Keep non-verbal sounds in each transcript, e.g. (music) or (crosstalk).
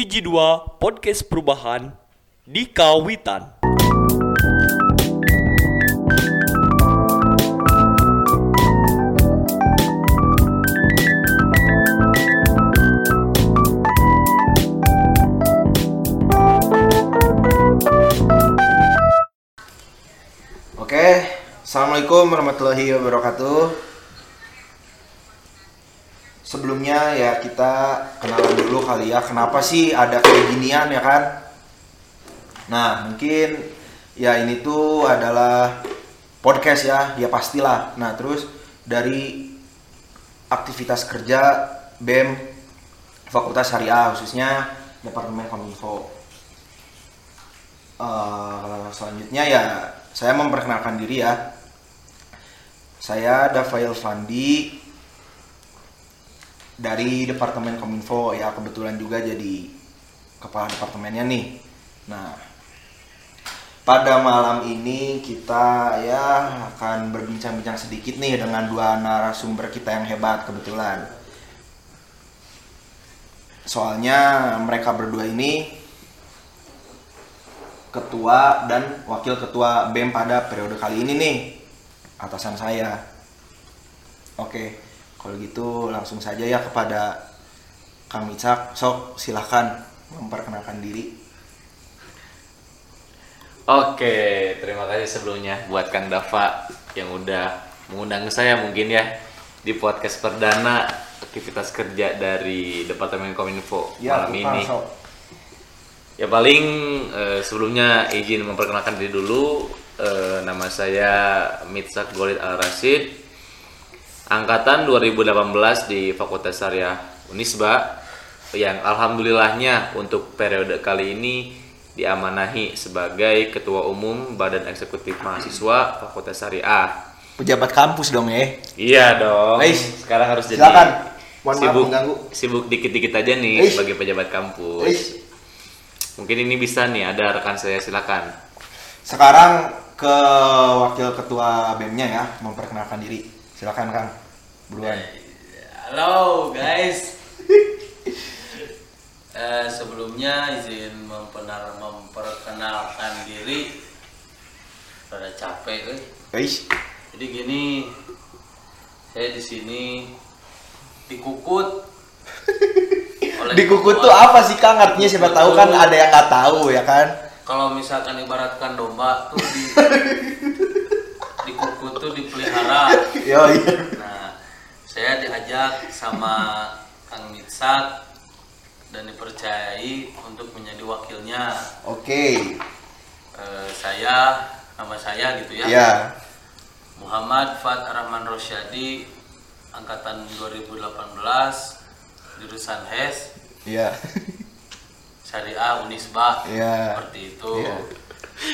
Hiji dua podcast perubahan di Kawitan. Oke, assalamualaikum warahmatullahi wabarakatuh. Sebelumnya ya kita kenalan dulu kali ya, kenapa sih ada kayak ginian ya kan? Nah mungkin ya ini tuh adalah podcast ya, ya pastilah. Nah terus dari aktivitas kerja BEM Fakultas Syariah khususnya Departemen Kominfo. Eh, selanjutnya ya saya memperkenalkan diri ya. Saya Dafail Fandi dari Departemen Kominfo ya kebetulan juga jadi kepala departemennya nih. Nah, pada malam ini kita ya akan berbincang-bincang sedikit nih dengan dua narasumber kita yang hebat kebetulan. Soalnya mereka berdua ini ketua dan wakil ketua BEM pada periode kali ini nih atasan saya. Oke, kalau gitu langsung saja ya kepada Kang Micak. Sok silahkan memperkenalkan diri. Oke, terima kasih sebelumnya buat Kang Dava yang udah mengundang saya mungkin ya di podcast perdana aktivitas kerja dari Departemen Kominfo malam tuh, ini. Sok. Ya paling eh, sebelumnya izin memperkenalkan diri dulu. Eh, nama saya Mitsak Golid Al Rasid, angkatan 2018 di Fakultas Syariah Unisba, yang alhamdulillahnya untuk periode kali ini diamanahi sebagai Ketua Umum Badan Eksekutif Mahasiswa Fakultas Syariah. Pejabat kampus dong ya. Iya dong. Eish, Sekarang harus jadi silakan. Mohon sibuk mengganggu. sibuk dikit-dikit aja nih Eish. sebagai pejabat kampus. Eish. Mungkin ini bisa nih ada rekan saya silakan. Sekarang ke wakil ketua BEM-nya ya memperkenalkan diri. Silakan Kang. Buruan. Halo guys. (laughs) Eh, sebelumnya izin mempenar- memperkenalkan diri. Pada capek. Guys, Jadi gini, saya di sini dikukut. (laughs) oleh di kuku ketua. tuh apa sih Kang? Artinya siapa Dikukut tahu kan ada yang nggak tahu ya kan? Kalau misalkan ibaratkan domba tuh di (laughs) dikukut tuh dipelihara. Yo, iya. Nah, saya diajak sama Kang Mitsak dan dipercayai untuk menjadi wakilnya. Oke. Eh, saya, nama saya gitu ya. Iya. Muhammad Fat Rahman Rosyadi, angkatan 2018, jurusan HES, Iya. Syariah Unisba. Iya. Seperti itu. Iya.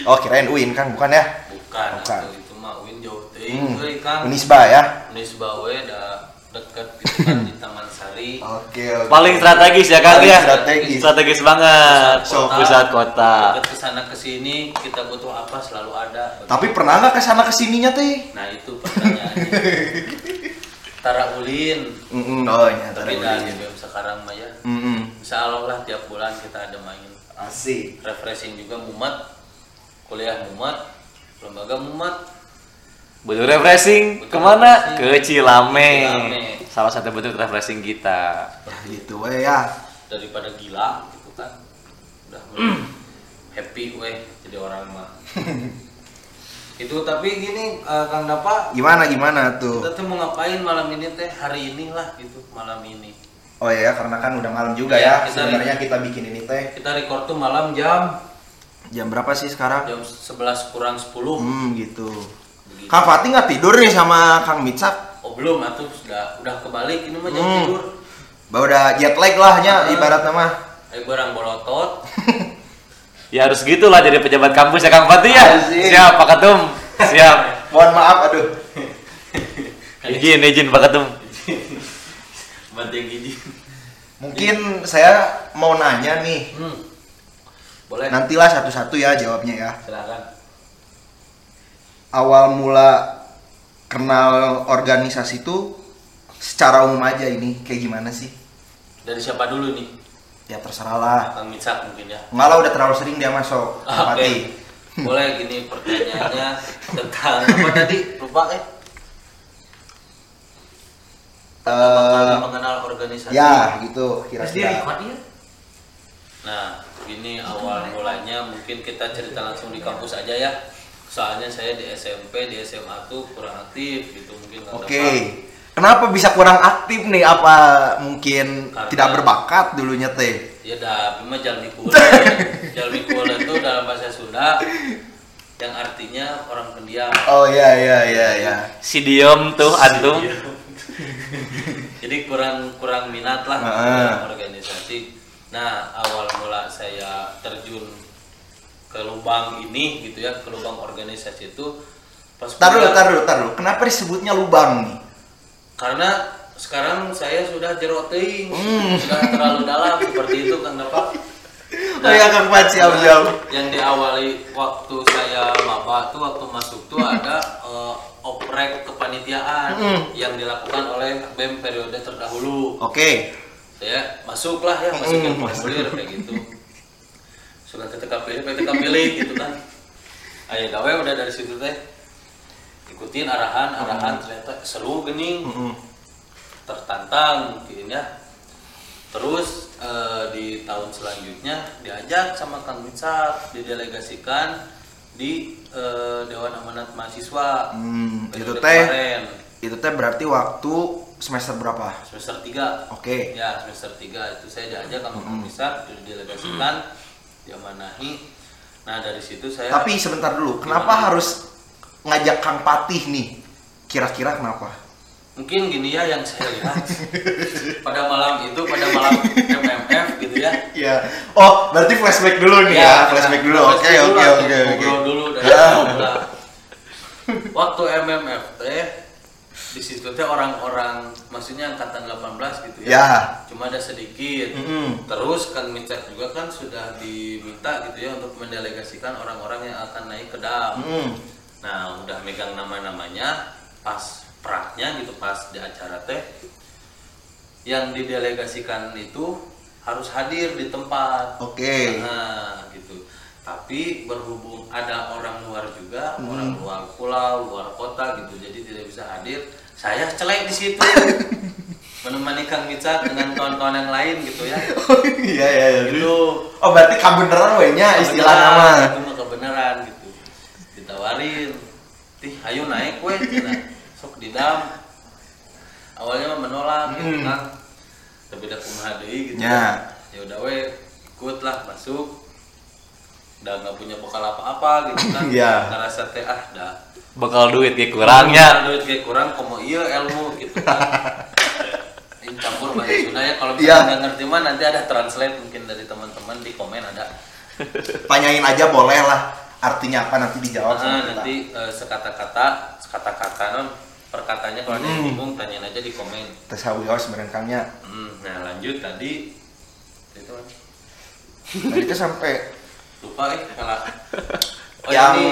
Oh, kirain UIN Kang, bukan ya? Bukan, Bukan. itu mah Win jauh teh, Hmm. Kang. Unisba ya. Unisba we da deket gitu kan di Taman Sari. (laughs) Oke, oke. Paling strategis ya Kang Paling ya. strategis. Strategis banget. Pusat kota. Pusat kota. Deket ke sana ke sini kita butuh apa selalu ada. Tapi pernah nggak ke sana ke sininya teh? Nah itu pertanyaannya. (laughs) Tara ulin. Mm oh iya, dah dulu. di BEM sekarang mah ya. Mm-mm. Insya Allah lah tiap bulan kita ada main. Asik. Refreshing juga mumat. Kuliah mumat. Lembaga mumat. Butuh refreshing Butuh ke mana? Ke refreshing. Cilame. Cilame. Salah satu bentuk refreshing kita. Nah, gitu we ya. Daripada gila gitu kan. Udah mulai (clears throat) happy weh jadi orang mah. (laughs) itu tapi gini eh, Kang Dapa Gimana gimana tuh? kita tuh mau ngapain malam ini teh hari ini lah gitu malam ini Oh iya, karena kan udah malam juga Iya, ya. kita- Sebenarnya kita bikin ini teh kita record tuh malam jam jam berapa sih sekarang? jam 11 kurang 10 Hmm, gitu. Kang Fatih nggak tidur nih sama Kang Mitsak? oh belum atuh sudah udah kebalik ini mah jam Hmm. tidur Bah udah jet lag lah nya Ah. ibaratnya mah. eh barang bolotot (laughs) Ya harus gitulah jadi pejabat kampus ya Kang Fatih ya. Asik. Siap Pak Ketum. Siap. (laughs) Mohon maaf aduh. (laughs) Izin izin Pak Ketum. banting gigi Mungkin saya mau nanya nih. hmm. boleh Nantilah satu-satu ya jawabnya ya. silakan Awal mula kenal organisasi itu secara umum aja ini kayak gimana sih? dari siapa dulu nih Ya terserah lah. Kang Micak mungkin ya. Enggak lah udah terlalu sering dia masuk. (laughs) Oke. Pati. (laughs) Boleh gini pertanyaannya tentang apa tadi? Lupa eh. Eh, mengenal organisasi. ya gitu kira-kira. Nah, ini awal mulanya mungkin kita cerita langsung di kampus aja ya. Soalnya saya di SMP, di SMA tuh kurang aktif gitu mungkin Oke. tepat. Kenapa bisa kurang aktif nih? Apa mungkin Karena- tidak berbakat dulunya teh? Ya dah, cuma jalmi kula. (laughs) jalmi kula itu dalam bahasa Sunda yang artinya orang pendiam. Oh iya iya iya iya. Si Diem tuh antum. (laughs) Jadi kurang kurang minat lah dalam organisasi. Nah, awal mula saya terjun ke lubang ini gitu ya, ke lubang organisasi itu pas Taruh kuliah. taruh taruh. Kenapa disebutnya lubang nih? Karena sekarang saya sudah jeroting, Hmm. sudah terlalu dalam seperti itu Kang Dapat. (laughs) Oh iya Kang Pat siap siap. Yang diawali waktu saya maba tuh waktu masuk tuh ada eh, oprek kepanitiaan Hmm. yang dilakukan oleh BEM periode terdahulu. Oke. Saya masuklah ya masukin formulir kayak gitu. Sudah ketika pilih, ketika pilih gitu kan. Ayo gawe udah dari situ teh. Ikutin arahan arahan ternyata seru gening. Mm-mm. tertantang mungkin ya. Terus eh, di tahun selanjutnya diajak sama Kang Micat didelegasikan di eh, Dewan Amanat Mahasiswa. Hmm, itu teh itu teh berarti waktu semester berapa? semester 3 Oke. ya semester 3 itu saya diajak sama Kang Micat didelegasikan diamanahi nah dari situ saya Tapi sebentar dulu, kenapa Gimana? harus ngajak Kang Patih nih? Kira-kira kenapa? mungkin gini ya yang saya lihat (laughs) pada malam itu pada malam MMF gitu ya Iya. Oh, berarti flashback dulu nih ya, kita flashback dulu. Oke, oke, oke, oke. ngobrol dulu dari (laughs) Ya. Waktu MMF teh di situ teh orang-orang maksudnya angkatan 18 gitu ya. Ya. Cuma ada sedikit. Mm-mm. Terus Kang Micak juga kan sudah diminta gitu ya untuk mendelegasikan orang-orang yang akan naik ke DAM. Hmm. Nah, udah megang nama-namanya pas praknya gitu pas di acara teh yang didelegasikan itu harus hadir di tempat. Oke. Nah, gitu. Tapi berhubung ada orang luar juga, Hmm. orang luar pulau, luar kota gitu, jadi tidak bisa hadir. Saya celek di situ. (laughs) Menemani Kang Micat dengan kawan-kawan yang lain gitu ya. (laughs) Iya, iya, iya. Gitu. Oh, berarti kabeneran we nya istilah Kebenaran, nama. itu mah kebenaran gitu ditawarin tih ayo naik weh cina. sok didam awalnya mah menolak gitu Hmm. kan tapi udah kumaha deui gitu Ya. ya udah weh ikut lah masuk udah nggak punya bekal apa-apa gitu kan (laughs) Ya. ngerasa teh ah dah Bakal duit ya kurangnya. duit kayak kurang komo iya ilmu gitu kan (laughs) ini campur bahasa Sunda ya kalau Iya. misalnya nggak ngerti mah nanti ada translate mungkin dari teman-teman di komen ada Tanyain aja boleh lah. Artinya apa nanti dijawab sama Nah, kita. nanti eh, sekata-kata, sekata-kata non perkatanya kalau ada yang Hmm. bingung tanyain aja di komen. Tes hawios merengkangnya. Hmm, nah lanjut tadi itu kan. Tadi itu sampai lupa eh kalah. (laughs) Oh Yang ini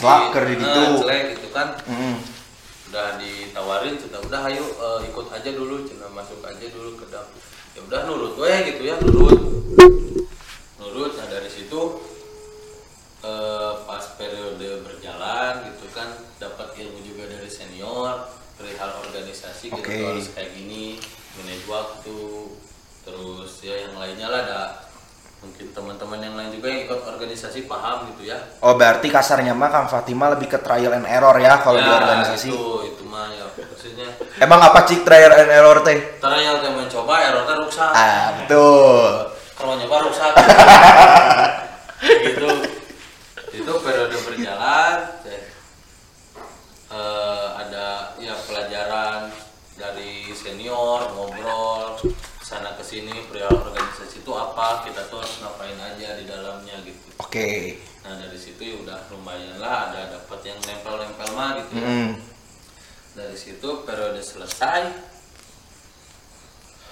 celak di- keur di eh, ditu. celek gitu kan. Hmm. Udah ditawarin sudah udah ayo eh, ikut aja dulu, cina masuk aja dulu ke dalam. Ya udah nurut weh gitu ya, nurut. Nurut nah dari situ eh, pas periode berjalan gitu kan dapat ilmu juga dari senior perihal organisasi gitu Oke. tuh harus kayak gini manage waktu terus ya yang lainnya lah ada mungkin teman-teman yang lain juga yang ikut organisasi paham gitu ya Oh, berarti kasarnya mah Kang Fatima lebih ke trial and error ya kalau ya, di organisasi. itu itu mah ya maksudnya Emang apa cik trial and error teh? trial yang mencoba errornya rusak Ah, betul. kalau nyoba rusak (laughs) gitu itu periode berjalan teh, eh, ada ya pelajaran dari senior ngobrol sana ke sini perihal organisasi itu apa kita tuh harus ngapain aja di dalamnya gitu Oke. nah dari situ ya udah lumayan lah ada dapat yang nempel-nempel mah gitu. Mm. dari situ periode selesai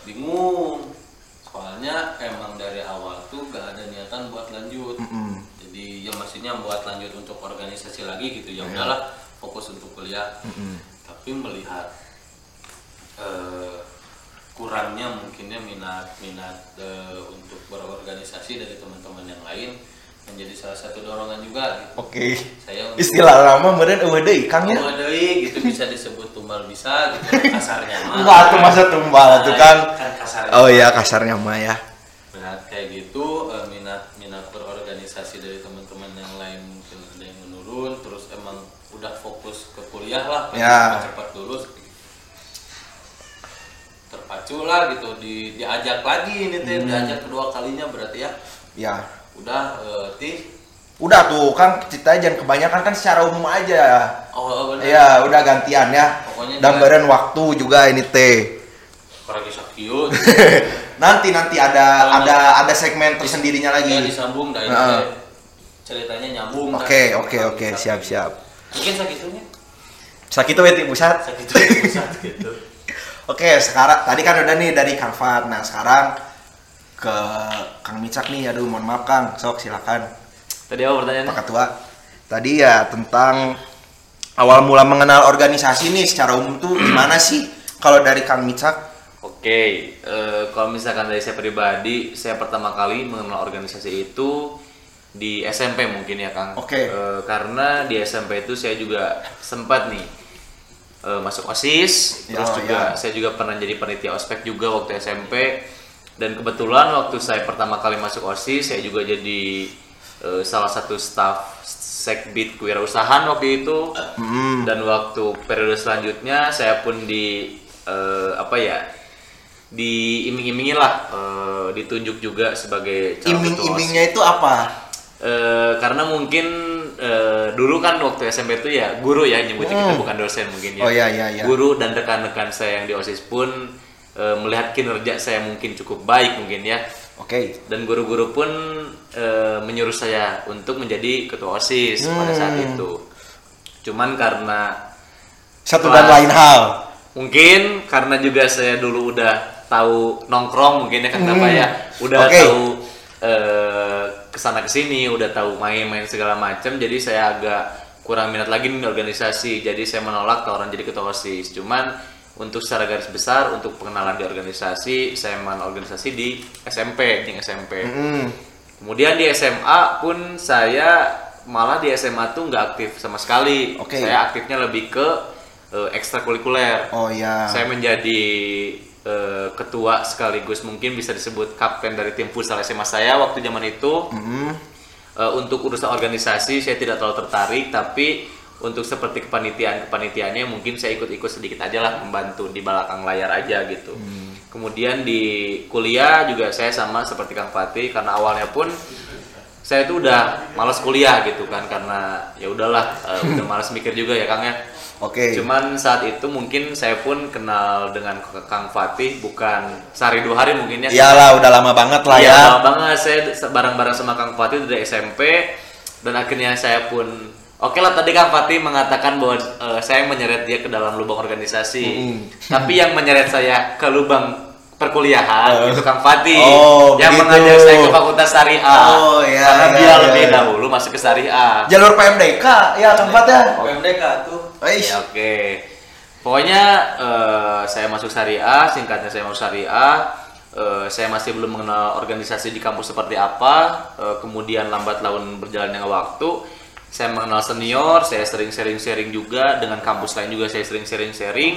bingung soalnya emang dari awal tuh gak ada niatan buat lanjut Mm-mm. jadi ya maksudnya buat lanjut untuk organisasi lagi gitu ya udahlah fokus untuk kuliah Mm-mm. tapi melihat eh, kurangnya mungkinnya minat minat eh, untuk berorganisasi dari teman-teman yang lain menjadi salah satu dorongan juga gitu. Oke. Saya untuk- Istilah lama meureun eueuh deui Kang ya. Oh, deui gitu bisa disebut tumbal bisa gitu kasarnya mah. Enggak tuh masa tumbal tuh kan. Kan kasarnya. Oh iya kasarnya mah ya. minat kayak gitu eh, minat minat berorganisasi dari teman-teman yang lain mungkin ada yang menurun terus emang udah fokus ke kuliah lah Ya. cepat lulus terpacu lah gitu di diajak lagi ini teh diajak kedua kalinya berarti ya Ya. udah eh, tih Udah tuh kan ceritanya jangan kebanyakan kan secara umum aja. oh, oh bener Iya, udah gantian ya. Pokoknya Dan beren waktu juga ini teh. (laughs) nanti nanti ada Oh, ada ada segmen tersendirinya ya lagi. disambung dah ini Heeh. teh. ceritanya nyambung. Oke, oke, oke, siap, siap. mungkin segitunya Sakit weti pusat. segitu pusat gitu (laughs) Oke, sekarang tadi kan udah nih dari Kang Fat. Nah, sekarang ke Kang Micak nih. Aduh, mohon maaf Kang. Sok silakan. Tadi apa pertanyaannya? Pak Ketua. Tadi ya tentang awal mula mengenal organisasi nih secara umum tuh gimana sih? Kalau dari Kang Micak? Oke, eh, kalau misalkan dari saya pribadi, saya pertama kali mengenal organisasi itu di SMP mungkin ya Kang. Oke. Eh, karena di SMP itu saya juga sempat nih eh, masuk osis, terus juga ya. saya juga pernah jadi panitia ospek juga waktu SMP. Dan kebetulan waktu saya pertama kali masuk osis, saya juga jadi eh, salah satu staff sekbid kewirausahaan waktu itu. Hmm. Dan waktu periode selanjutnya saya pun di eh, apa ya diiming-imingin lah eh, ditunjuk juga sebagai. Iming-imingnya itu apa? Eh, karena mungkin eh, dulu kan waktu SMP itu ya guru ya nyebutnya kita Hmm. bukan dosen mungkin ya Oh, iya, iya, iya. guru dan rekan-rekan saya yang di osis pun eh, melihat kinerja saya mungkin cukup baik mungkin ya Oke. dan guru-guru pun eh, menyuruh saya untuk menjadi ketua osis pada saat Hmm. itu cuman karena Satu dan lain hal. Mungkin karena juga saya dulu udah tahu nongkrong mungkin ya kan Hmm. Bapak ya, udah Oke. tahu eh, ke sana ke sini, udah tahu main-main segala macam, jadi saya agak kurang minat lagi nih di organisasi, jadi saya menolak tawaran jadi ketua osis. Cuman untuk secara garis besar untuk pengenalan di organisasi, saya mengenal organisasi di SMP, di SMP. Hmm. Kemudian di SMA pun saya malah di SMA tuh nggak aktif sama sekali. Oke. Saya aktifnya lebih ke eh, ekstrakurikuler. Oh ya. Saya menjadi eh, ketua sekaligus mungkin bisa disebut kapten dari tim futsal SMA saya waktu zaman itu. Hmm. Eh, untuk urusan organisasi saya tidak terlalu tertarik, tapi untuk seperti kepanitiaan kepanitiaannya mungkin saya ikut-ikut sedikit aja lah membantu di belakang layar aja gitu. Kemudian di kuliah juga saya sama seperti Kang Fatih karena awalnya pun saya tuh udah malas kuliah gitu kan karena ya udahlah eh, udah malas mikir juga ya Kang ya. Oke. Cuman saat itu mungkin saya pun kenal dengan Kang Fatih bukan sehari dua hari mungkin ya. Iyalah udah lama banget lah Iya, ya. lama banget saya bareng-bareng sama Kang Fatih dari SMP dan akhirnya saya pun Oke lah tadi Kang Fatih mengatakan bahwa eh, saya menyeret dia ke dalam lubang organisasi. Mm. Tapi yang menyeret saya ke lubang perkuliahan Eh. itu Kang Fatih Oh, yang begitu. mengajak saya ke Fakultas Syariah. Oh, iya, Karena iya, dia iya, lebih iya. dahulu masuk ke Syariah. Jalur PMDK ya tempat ya. PMDK tuh Ya, Oke. Pokoknya eh, saya masuk syariah, singkatnya saya masuk syariah. eh, saya masih belum mengenal organisasi di kampus seperti apa. eh, kemudian lambat laun berjalannya waktu, saya mengenal senior, saya sering sharing-sharing juga dengan kampus lain juga saya sering sharing-sharing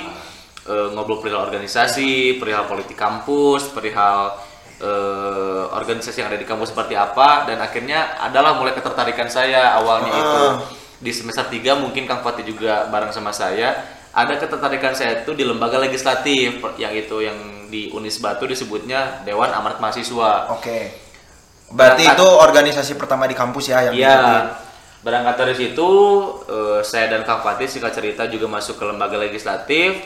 eh, ngobrol perihal organisasi, perihal politik kampus, perihal eh, organisasi yang ada di kampus seperti apa dan akhirnya adalah mulai ketertarikan saya awalnya itu Ah. Di semester 3 mungkin Kang Fatih juga bareng sama saya ada ketertarikan saya itu di lembaga legislatif yang itu yang di Unis Batu disebutnya Dewan Amanat Mahasiswa. Oke. Berarti Berangkat. itu organisasi pertama di kampus ya yang Iya. Berangkat dari situ eh, saya dan Kang Fatih singkat cerita juga masuk ke lembaga legislatif.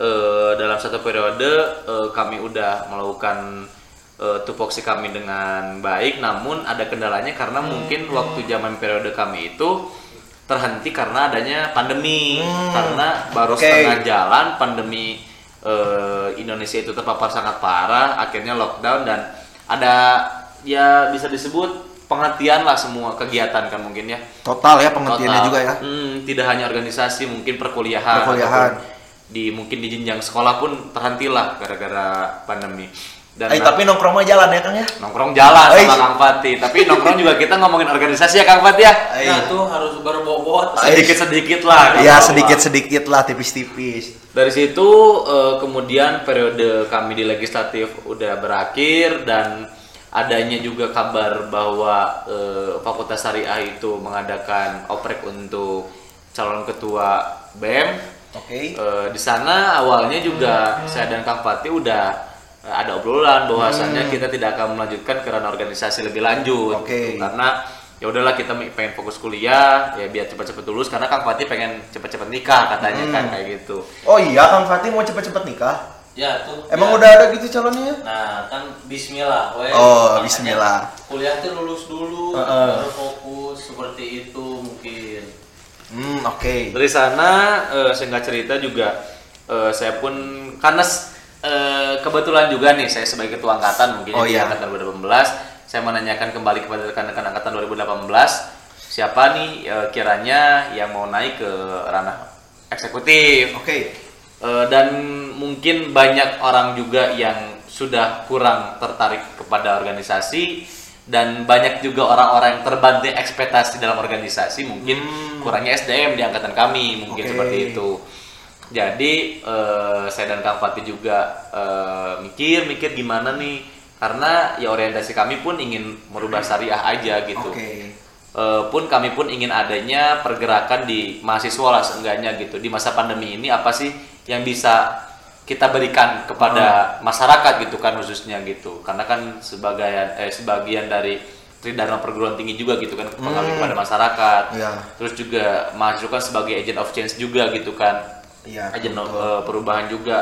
Eh, dalam satu periode eh, kami udah melakukan eh, tupoksi kami dengan baik, namun ada kendalanya karena mungkin waktu zaman periode kami itu terhenti karena adanya pandemi. Hmm. Karena baru Oke. setengah jalan pandemi eh, Indonesia itu terpapar sangat parah, akhirnya lockdown dan ada ya bisa disebut penghentian lah semua kegiatan kan mungkin ya. Total ya penghentiannya Total. juga ya. Hmm, tidak hanya organisasi, mungkin perkuliahan. Perkuliahan. di mungkin di jenjang sekolah pun terhentilah gara-gara pandemi dan Eh, tapi nongkrong mah jalan ya Kang ya? nongkrong jalan Eh. sama Kang Fatih tapi nongkrong juga kita ngomongin organisasi ya Kang Fatih ya Eh. Nah, tuh harus berbobot. sedikit-sedikit lah Iya sedikit-sedikit lah, tipis-tipis. Dari situ kemudian periode kami di legislatif udah berakhir dan adanya juga kabar bahwa Fakultas Syariah itu mengadakan oprek untuk calon ketua BEM. Oke. Eh, di sana awalnya juga saya dan Kang Fatih udah ada obrolan bahwasannya kita tidak akan melanjutkan ke ranah organisasi lebih lanjut Oke. gitu. karena ya udahlah kita pengen fokus kuliah ya biar cepat-cepat lulus karena Kang Fatih pengen cepat-cepat nikah katanya kan kayak gitu Oh iya Kang Fatih mau cepet-cepet nikah? Ya tuh. Emang ya. udah ada gitu calonnya? Nah, kan bismillah we. Oh, Makanya bismillah. Kuliah tuh lulus dulu, Heeh. baru fokus seperti itu mungkin. Hmm, oke. dari sana eh, singkat cerita juga eh, saya pun karena eh, kebetulan juga nih saya sebagai ketua angkatan mungkin Oh, di iya. angkatan 2018 saya menanyakan kembali kepada rekan-rekan angkatan 2018 siapa nih eh, kiranya yang mau naik ke ranah eksekutif Oke. Eh, dan mungkin banyak orang juga yang sudah kurang tertarik kepada organisasi dan banyak juga orang-orang yang terbanting ekspektasi dalam organisasi mungkin kurangnya SDM di angkatan kami mungkin Oke. seperti itu jadi eh, saya dan Kang Fatih juga eh, mikir-mikir gimana nih. Karena ya orientasi kami pun ingin merubah syariah aja gitu. Oke. Eh, pun kami pun ingin adanya pergerakan di mahasiswa lah seenggaknya gitu. Di masa pandemi ini apa sih yang bisa kita berikan kepada masyarakat gitu kan khususnya gitu. Karena kan sebagian eh sebagian dari tridharma perguruan tinggi juga gitu kan pengaruh kepada masyarakat. Iya. terus juga mahasiswa kan sebagai agent of change juga gitu kan Iya. of, betul. eh, perubahan juga.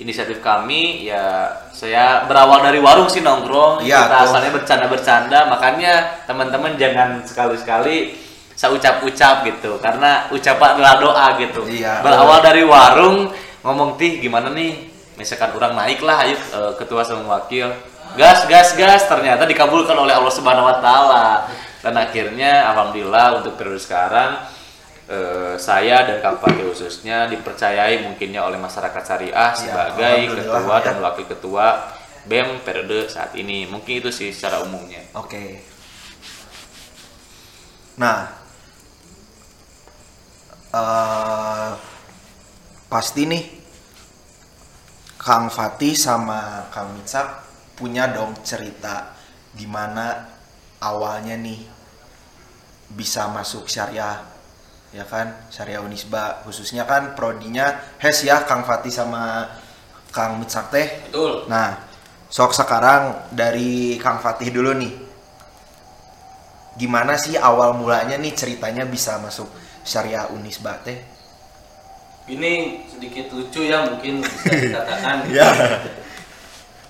Inisiatif kami ya saya berawal dari warung sih nongkrong. Iya, kita tuh. asalnya bercanda-bercanda. Makanya teman-teman jangan sekali-sekali saya ucap-ucap gitu. Karena ucapan adalah doa gitu. Iya, berawal dari warung ngomong tih gimana nih? Misalkan orang naik lah ayo eh, ketua sama wakil. Gas gas gas. Ternyata dikabulkan oleh Allah Subhanahu Wa Taala. Dan akhirnya alhamdulillah untuk periode sekarang eh, saya dan Kang Fatih khususnya dipercayai mungkinnya oleh masyarakat syariah sebagai alhamdulillah, ketua ya. dan wakil ketua BEM periode saat ini mungkin itu sih secara umumnya Oke. Nah, eh pasti nih Kang Fatih sama Kang Mitsak punya dong cerita gimana awalnya nih bisa masuk syariah ya kan syariah Unisba khususnya kan prodinya Hes ya Kang Fatih sama Kang Mitsak teh Betul. Nah, sok sekarang dari Kang Fatih dulu nih. Gimana sih awal mulanya nih ceritanya bisa masuk Syariah Unisba teh? Ini sedikit lucu ya mungkin bisa (laughs) dikatakan. Ya.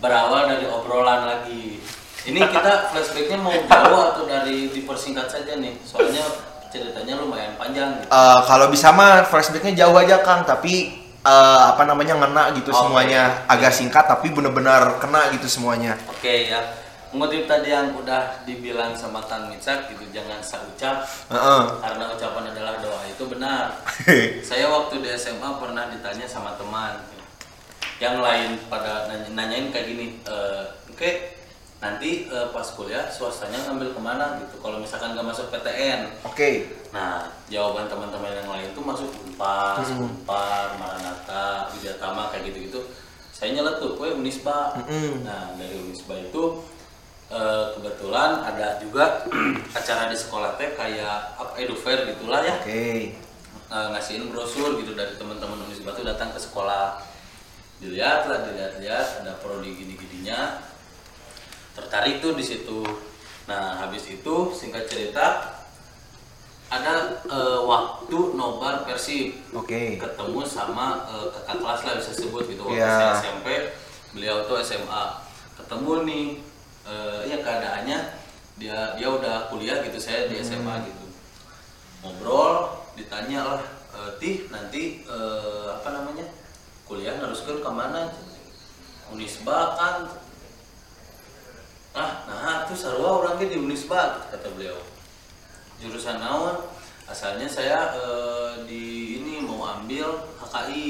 Berawal dari obrolan lagi. Ini kita flashbacknya mau jauh atau dari dipersingkat saja nih. Soalnya ceritanya lumayan panjang. Gitu. Eh, kalau bisa mah flashbacknya jauh aja Kang, tapi eh, apa namanya ngena gitu Oke. semuanya agak singkat tapi bener-bener kena gitu semuanya. Oke ya. Mengutip tadi yang udah dibilang sama Kang Mitsak gitu jangan saucap Heeh. karena ucapan adalah doa itu benar. (laughs) Saya waktu di SMA pernah ditanya sama teman yang lain pada nanya- nanyain kayak gini, "Eh, oke nanti eh, pas kuliah swastanya ngambil ke mana gitu? Kalau misalkan nggak masuk PTN, Oke. Nah, jawaban teman-teman yang lain tuh masuk Unpas, Unpar, Maranatha, Widyatama kayak gitu-gitu. Saya nyeletuk, gue Unisba. Mm-mm. Nah, dari Unisba itu eh, kebetulan ada juga (clears throat) acara di sekolah teh kayak apa edufair gitulah ya. Oke. Eh, ngasihin brosur gitu dari teman-teman Unisba tuh datang ke sekolah. Dilihat lah, dilihat-lihat ada prodi gini-gininya. Tertarik tuh di situ. Nah, habis itu singkat cerita ada eh, waktu nobar Persib Oke. ketemu sama eh, kakak kelas lah bisa sebut gitu waktu Iya. saya SMP beliau tuh SMA ketemu nih eh, ya keadaannya dia dia udah kuliah gitu saya di SMA gitu ngobrol ditanya lah "Eh, tih nanti eh, apa namanya kuliah haruskan ke mana Unisba kan ah nah tuh sarua orangnya di Unisba kata beliau. Jurusan naon? Asalnya saya eh, di ini mau ambil HKI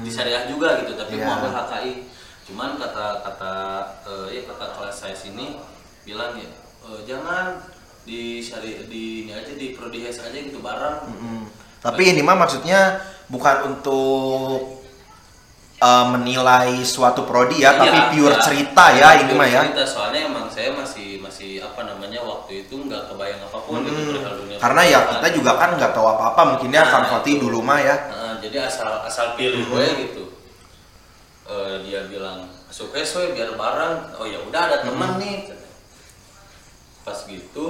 di syariah juga gitu tapi Iya. mau ambil HKI cuman kata kata eh, ya kata kelas saya sini bilang ya eh, jangan di syari di ini aja di prodihes aja gitu bareng. Mm-mm. Tapi ini mah maksudnya bukan untuk uh, menilai suatu prodi ya, tapi Iya, pure iya. cerita ya ini Pure mah ya. cerita, soalnya emang saya masih masih apa namanya waktu itu nggak kebayang apa pun gitu Mm. perihal dunia Karena ya kita juga kan nggak tahu apa-apa mungkin ya Nah, Kang Fatih dulu mah ya. Nah, jadi asal asal pilih gue gitu Eh, dia bilang masuk we biar bareng oh ya udah ada teman nih pas gitu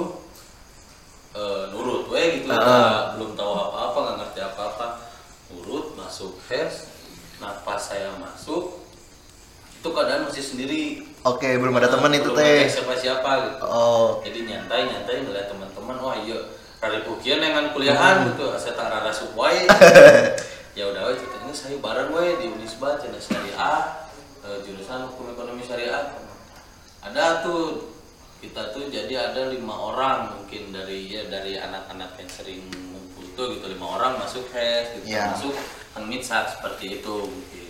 eh, nurut we gitu Ah. nggak- belum tahu apa-apa nggak ngerti apa-apa nurut masuk hes nah pas saya masuk itu keadaan masih sendiri. Oke, belum ada teman itu teh. siapa-siapa gitu. Oh, jadi nyantai nyantai ngeliat teman-teman wah iya rada kukian dengan kuliahan gitu. Saya tak rada sukwai (laughs) ya udah ceritanya saya bareng we di Unisba cina syariah eh, jurusan hukum ekonomi syariah ada tuh kita tuh jadi ada lima orang mungkin dari ya dari anak-anak yang sering ngumpul tuh gitu lima orang masuk HES gitu Iya. masuk Kang Mitsak seperti itu mungkin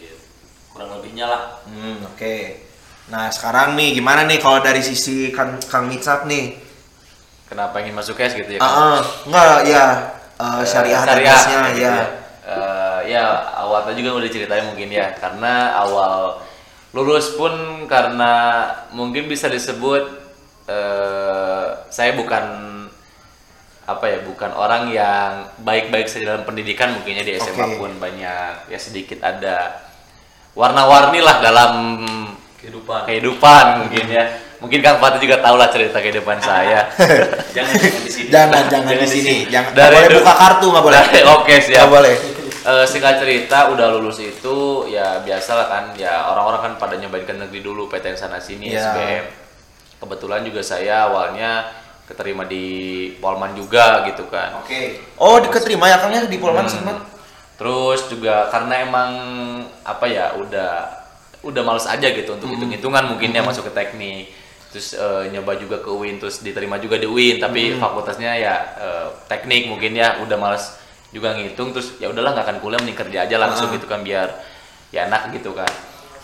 kurang lebihnya lah hmm, oke. Nah sekarang nih gimana nih kalau dari sisi Kang, Kang Mitsak nih? Kenapa ingin masuk cash gitu ya? Ah, Kang? ah, enggak ya uh, syariah dan syariah tesnya, gitu ya. Eh, ya awalnya juga udah ceritain mungkin ya karena awal lulus pun karena mungkin bisa disebut eh, saya bukan apa ya bukan orang yang baik-baik saja dalam pendidikan mungkinnya di SMA Oke. pun banyak ya sedikit ada warna-warni lah dalam kehidupan kehidupan mungkin ya mungkin Kang Fatih juga tahu lah cerita kehidupan saya (laughs) jangan jangan di sini Jangan, jangan, Jangan di sini. Jangan Dari boleh buka kartu nggak boleh. (laughs) Oke siap. Nggak boleh. Eh, singkat cerita udah lulus itu ya biasa lah kan ya orang-orang kan pada nyobain ke negeri dulu PTN sana sini Iya. SBM. Kebetulan juga saya awalnya keterima di Polman juga gitu kan. Oke. Oh, diketerima ya Kangnya di Polman Hmm. sempat. Terus juga karena emang apa ya udah udah males aja gitu untuk hitung-hitungan mungkin ya masuk ke teknik. Terus eh, nyoba juga ke UIN terus diterima juga di UIN tapi fakultasnya ya eh, teknik mungkin ya udah males juga ngitung terus ya udahlah nggak akan kuliah mending kerja aja langsung gitu kan biar ya enak gitu kan.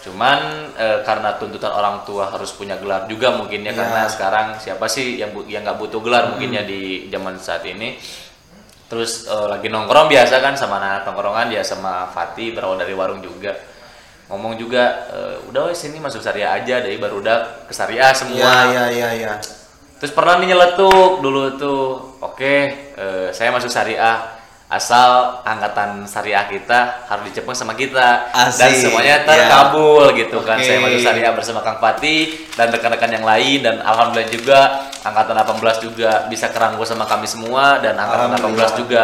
Cuman eh, karena tuntutan orang tua harus punya gelar juga mungkin ya Iya. karena sekarang siapa sih yang bu- yang nggak butuh gelar mungkin ya di zaman saat ini. Terus eh, lagi nongkrong biasa kan sama anak nongkrongan ya sama Fatih berawal dari warung juga. Ngomong juga eh, udah wes sini masuk syariah aja dari barudak ke syariah semua. Iya, iya, iya, iya. terus pernah nih nyeletuk dulu tuh oke eh, saya masuk syariah asal angkatan syariah kita harus dicepeng sama kita dan Asik, semuanya iya. terkabul gitu kan Oke. saya masuk syariah bersama Kang Pati dan rekan-rekan yang lain dan alhamdulillah juga angkatan 18 juga bisa kerangkul sama kami semua dan angkatan Alhamdulillah. 18 juga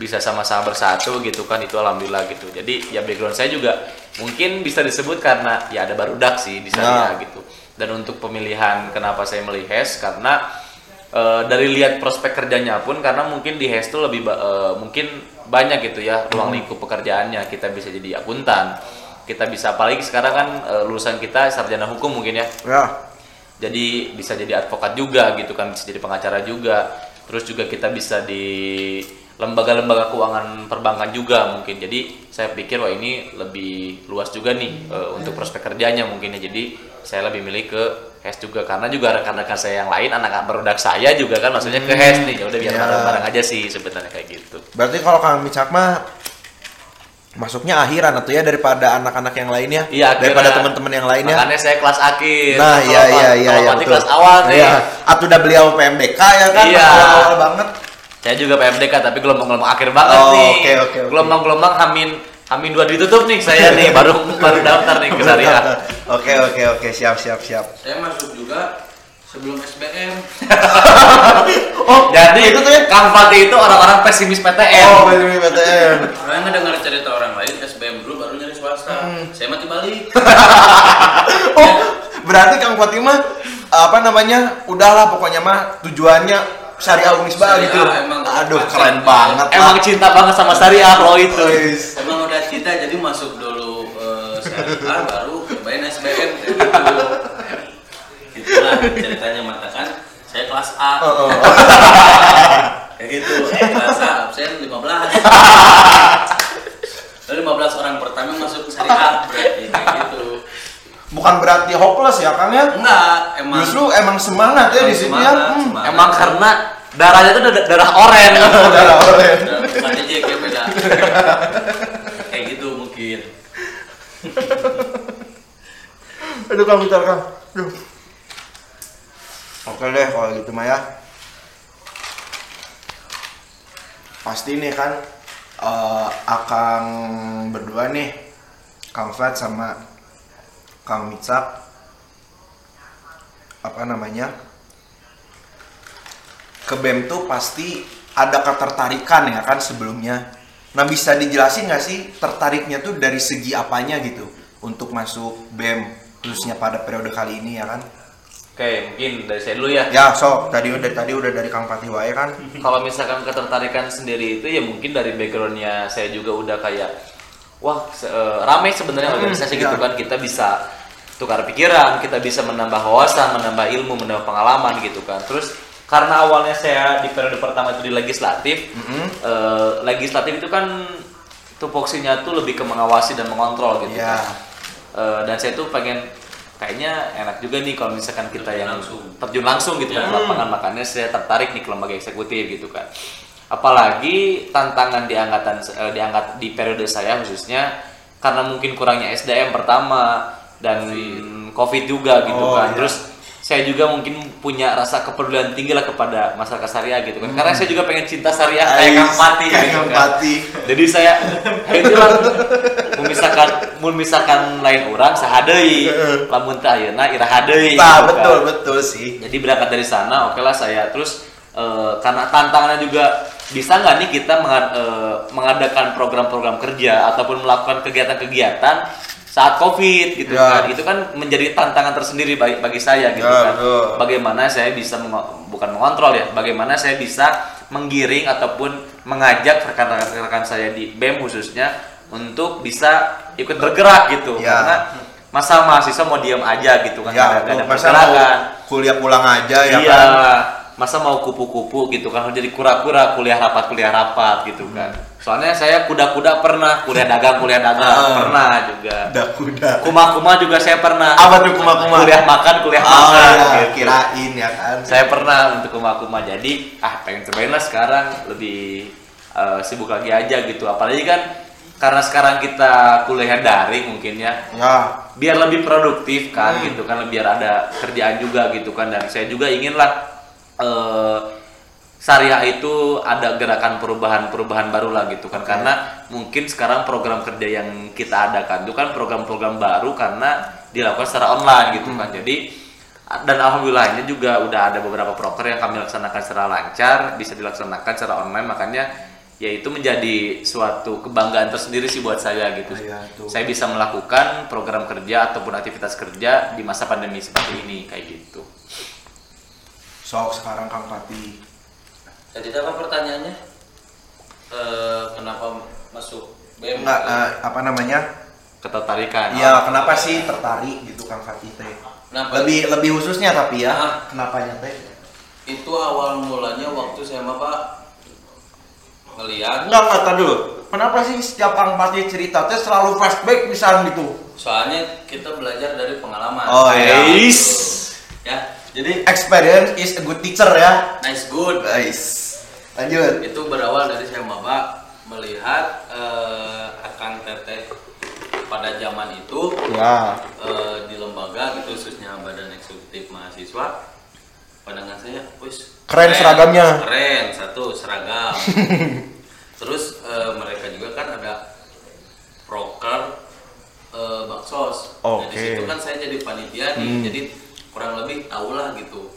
bisa sama-sama bersatu gitu kan itu alhamdulillah gitu jadi ya background saya juga mungkin bisa disebut karena ya ada barudak sih di syariah Nah. gitu dan untuk pemilihan kenapa saya milih HES karena eh, dari lihat prospek kerjanya pun karena mungkin di HES itu lebih eh, mungkin banyak gitu ya ruang lingkup pekerjaannya. Kita bisa jadi akuntan kita bisa apalagi sekarang kan eh, lulusan kita sarjana hukum mungkin ya. Ya. jadi bisa jadi advokat juga gitu kan bisa jadi pengacara juga. Terus juga kita bisa di lembaga-lembaga keuangan perbankan juga mungkin. Jadi saya pikir wah ini lebih luas juga nih eh, untuk prospek kerjanya mungkin ya jadi saya lebih milih ke HES juga karena juga rekan-rekan saya yang lain anak produk saya juga kan maksudnya ke HES nih ya udah biar Ya. bareng-bareng aja sih sebenarnya kayak gitu Berarti kalau Kang Micak mah masuknya akhiran atau ya daripada anak-anak yang lainnya? Iya, daripada teman-teman yang lainnya. makanya saya kelas akhir Nah, iya iya iya iya betul. kelas awal nih Iya. Atau udah beliau PMDK ya kan? Iya. Awal-awal banget. Saya juga PMDK tapi gelombang-gelombang akhir banget Oh, nih. oke, oke. Gelombang-gelombang Hamin Hamin dua ditutup nih saya nih baru baru daftar nih ke syariah. (laughs) Oke oke oke siap siap siap. saya masuk juga sebelum SBM (laughs) Oh Jadi itu tuh ya? Kang Fatih itu orang-orang pesimis PTN. Oh PTN PTN. Saya nggak dengar cerita orang lain SBM dulu baru nyari swasta. Saya mati balik. (laughs) Oh berarti Kang Fatimah apa namanya? Udahlah pokoknya mah tujuannya syariah Unisba gitu. emang Aduh keren banget. Emang lah. cinta banget sama syariah lo itu. Emang udah cita jadi masuk dulu eh, syariah baru cobain SBM gitu. Itulah ceritanya mata kan. Saya kelas A. Oh, oh. Kayak gitu. Kelas A absen 15. (laughs) Lalu 15 orang programnya masuk syariah berarti kayak gitu Bukan berarti hopeless ya Kang ya? enggak emang Justru emang semangat ya di situ ya. Hmm. semangat. Emang karena darahnya itu darah, darah oren. Darah oren. (laughs) bukan aja kayak beda kayak gitu mungkin Aduh Kang bentar Kang. Aduh. Oke deh kalau gitu mah ya. Pasti nih kan eh akang berdua nih Kang Fat sama Kang Mitsak apa namanya ke BEM tuh pasti ada ketertarikan ya kan sebelumnya. Nah bisa dijelasin nggak sih tertariknya tuh dari segi apanya gitu untuk masuk BEM khususnya pada periode kali ini ya kan? Oke, mungkin dari saya dulu ya. ya sok. Tadi udah tadi udah dari Kang Fatih wae kan? (laughs) Kalau misalkan ketertarikan sendiri itu ya mungkin dari backgroundnya saya juga udah kayak wah se- eh, ramai sebenarnya organisasi iya. gitu kan. Kita bisa tukar pikiran, kita bisa menambah wawasan, menambah ilmu, menambah pengalaman gitu kan. Terus karena awalnya saya di periode pertama itu di legislatif, Mm-mm. eh, legislatif itu kan tupoksinya tuh lebih ke mengawasi dan mengontrol gitu Iya. kan. Eh, dan saya tuh pengen kayaknya enak juga nih kalau misalkan kita yang langsung. terjun langsung gitu kan Ya. ke lapangan makanya saya tertarik nih ke lembaga eksekutif gitu kan apalagi tantangan di angkatan eh, di angkat di periode saya khususnya karena mungkin kurangnya SDM pertama dan COVID juga gitu Oh, kan iya. terus saya juga mungkin punya rasa kepedulian tinggi lah kepada masyarakat syariah gitu kan karena saya juga pengen cinta syariah kayak Kang Pati Hmm. kayak gitu kan. Pati Jadi saya itu lah memisahkan memisahkan lain orang sahadei lamun teh ayeuna iraha deui. nah gitu kan. betul betul sih Jadi berangkat dari sana oke lah saya terus eh, karena tantangannya juga bisa nggak nih kita menga- eh, mengadakan program-program kerja ataupun melakukan kegiatan-kegiatan saat covid gitu Ya. kan. Itu kan menjadi tantangan tersendiri bagi, bagi saya gitu Ya, kan. betul. bagaimana saya bisa mengo- bukan mengontrol ya bagaimana saya bisa menggiring ataupun mengajak rekan-rekan saya di BEM khususnya untuk bisa ikut bergerak gitu. Ya. karena masa mahasiswa mau diam aja gitu kan ya nggak ada pergerakan. kuliah pulang aja ya iya kan? masa mau kupu-kupu gitu kan jadi kura-kura kuliah rapat kuliah rapat gitu kan soalnya saya kuda-kuda pernah kuliah dagang kuliah dagang. Ah. pernah juga. Udah kuda kuma-kuma juga saya pernah. Apa tuh kuma-kuma? Kuliah makan kuliah oh, makan. ya, gitu. kirain ya kan. Saya pernah untuk kuma-kuma. Jadi ah pengen cobain lah sekarang. Lebih eh, sibuk lagi aja gitu. Apalagi kan karena sekarang kita kuliah daring mungkin ya. Ya. Biar lebih produktif kan Hmm. gitu kan. Biar ada kerjaan juga gitu kan. Dan saya juga ingin lah eh, syariah itu ada gerakan perubahan-perubahan baru lah gitu kan. Karena mungkin sekarang program kerja yang kita adakan itu kan program-program baru karena dilakukan secara online gitu kan. Jadi dan alhamdulillahnya juga udah ada beberapa proker yang kami laksanakan secara lancar bisa dilaksanakan secara online. Makanya ya itu menjadi suatu kebanggaan tersendiri sih buat saya gitu. Tuh. saya bisa melakukan program kerja ataupun aktivitas kerja di masa pandemi seperti ini kayak gitu. sok sekarang Kang Pati Jadi apa pertanyaannya? Eh, kenapa masuk BM? enggak eh, apa namanya Ketertarikan. ya kenapa sih tertarik gitu Kang Pati teh Kenapa? lebih lebih khususnya tapi ya Ah. kenapanya teh Itu awal mulanya waktu saya mah Pak ngeliat enggak enggak tadi dulu kenapa sih setiap Kang Pati cerita teh selalu flashback misalnya gitu soalnya kita belajar dari pengalaman. Oh, iya. Guys. Ya, jadi experience is a good teacher ya nice good. guys lanjut Itu berawal dari saya maba melihat eh, akan teteh pada zaman itu ya eh, di lembaga gitu khususnya badan eksekutif mahasiswa pandangan saya wis Keren seragamnya. keren satu seragam (laughs) terus eh, mereka juga kan ada proker baksos nah Oke. di situ kan saya jadi panitia nih Hmm. jadi kurang lebih tahu lah gitu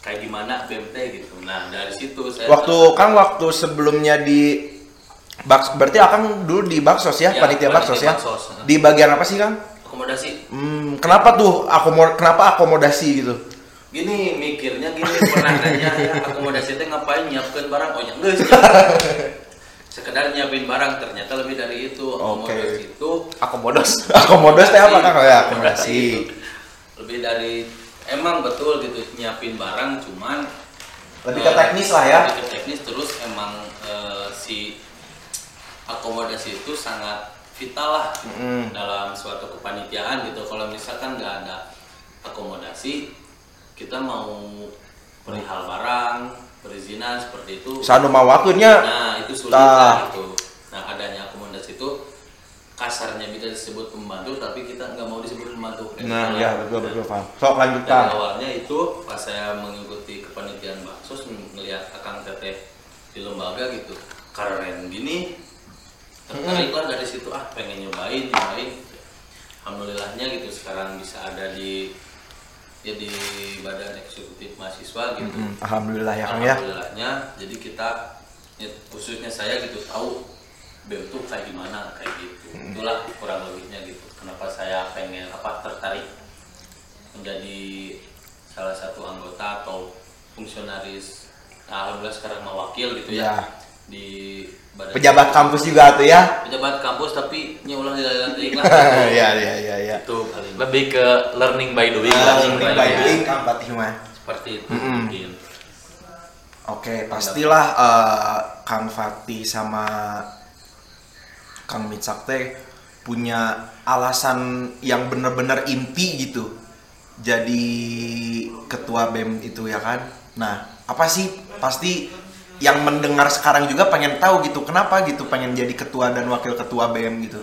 kayak gimana BMT gitu nah dari situ saya waktu Kang waktu sebelumnya di Baks, berarti Akang dulu di Baksos ya, Ya, panitia Baksos ya. Baksos. Di bagian apa sih Kang? akomodasi Hmm, kenapa tuh akomo kenapa akomodasi gitu? gini mikirnya gini pernah nanya ya akomodasi teh ngapain nyiapkan barang oh ya enggak sih sekedar nyiapin barang ternyata lebih dari itu akomodasi itu Akomodos. (laughs) Akomodos teh apa Kang? Oh ya, akomodasi. lebih dari emang betul gitu nyiapin barang cuman Lebih ke eh, teknis lah ya. lebih ke teknis terus emang eh, si akomodasi itu sangat kita lah Mm-mm. dalam suatu kepanitiaan gitu kalau misalkan nggak ada akomodasi kita mau perihal barang perizinan seperti itu Sanu mawakeunnya. nah itu sulit lah gitu nah adanya akomodasi itu kasarnya bisa disebut pembantu tapi kita nggak mau disebut pembantu. Nah, ya betul betul paham. Sok dari lanjutkan. awalnya itu pas saya mengikuti kepanitiaan baksos melihat akang teteh di lembaga gitu keren gini tertarik lah dari situ. Ah pengen nyobain nyobain. Alhamdulillahnya gitu sekarang bisa ada di ya di badan eksekutif mahasiswa gitu. Mm, Alhamdulillah ya Kang ya. alhamdulillahnya. Jadi kita ya, khususnya saya gitu tahu BEM tuh kayak gimana kayak gitu itulah kurang lebihnya gitu kenapa saya pengen apa tertarik menjadi salah satu anggota atau fungsionaris nah, alhamdulillah sekarang mewakil gitu ya, Ya. di badan Pejabat kampus juga tuh ya. pejabat kampus tapi nyulang di dalam lah (laughs) ya ya ya ya. itu paling lebih ke learning by doing lah Learning by sebenarnya. doing Patih mah. seperti itu Mm-mm. mungkin Oke, pastilah eh, Kang Fatih sama Kang Mitsak teh punya alasan yang benar-benar inti gitu. Jadi ketua BEM itu ya kan. Nah, apa sih pasti yang mendengar sekarang juga pengen tahu gitu kenapa gitu pengen jadi ketua dan wakil ketua BEM gitu.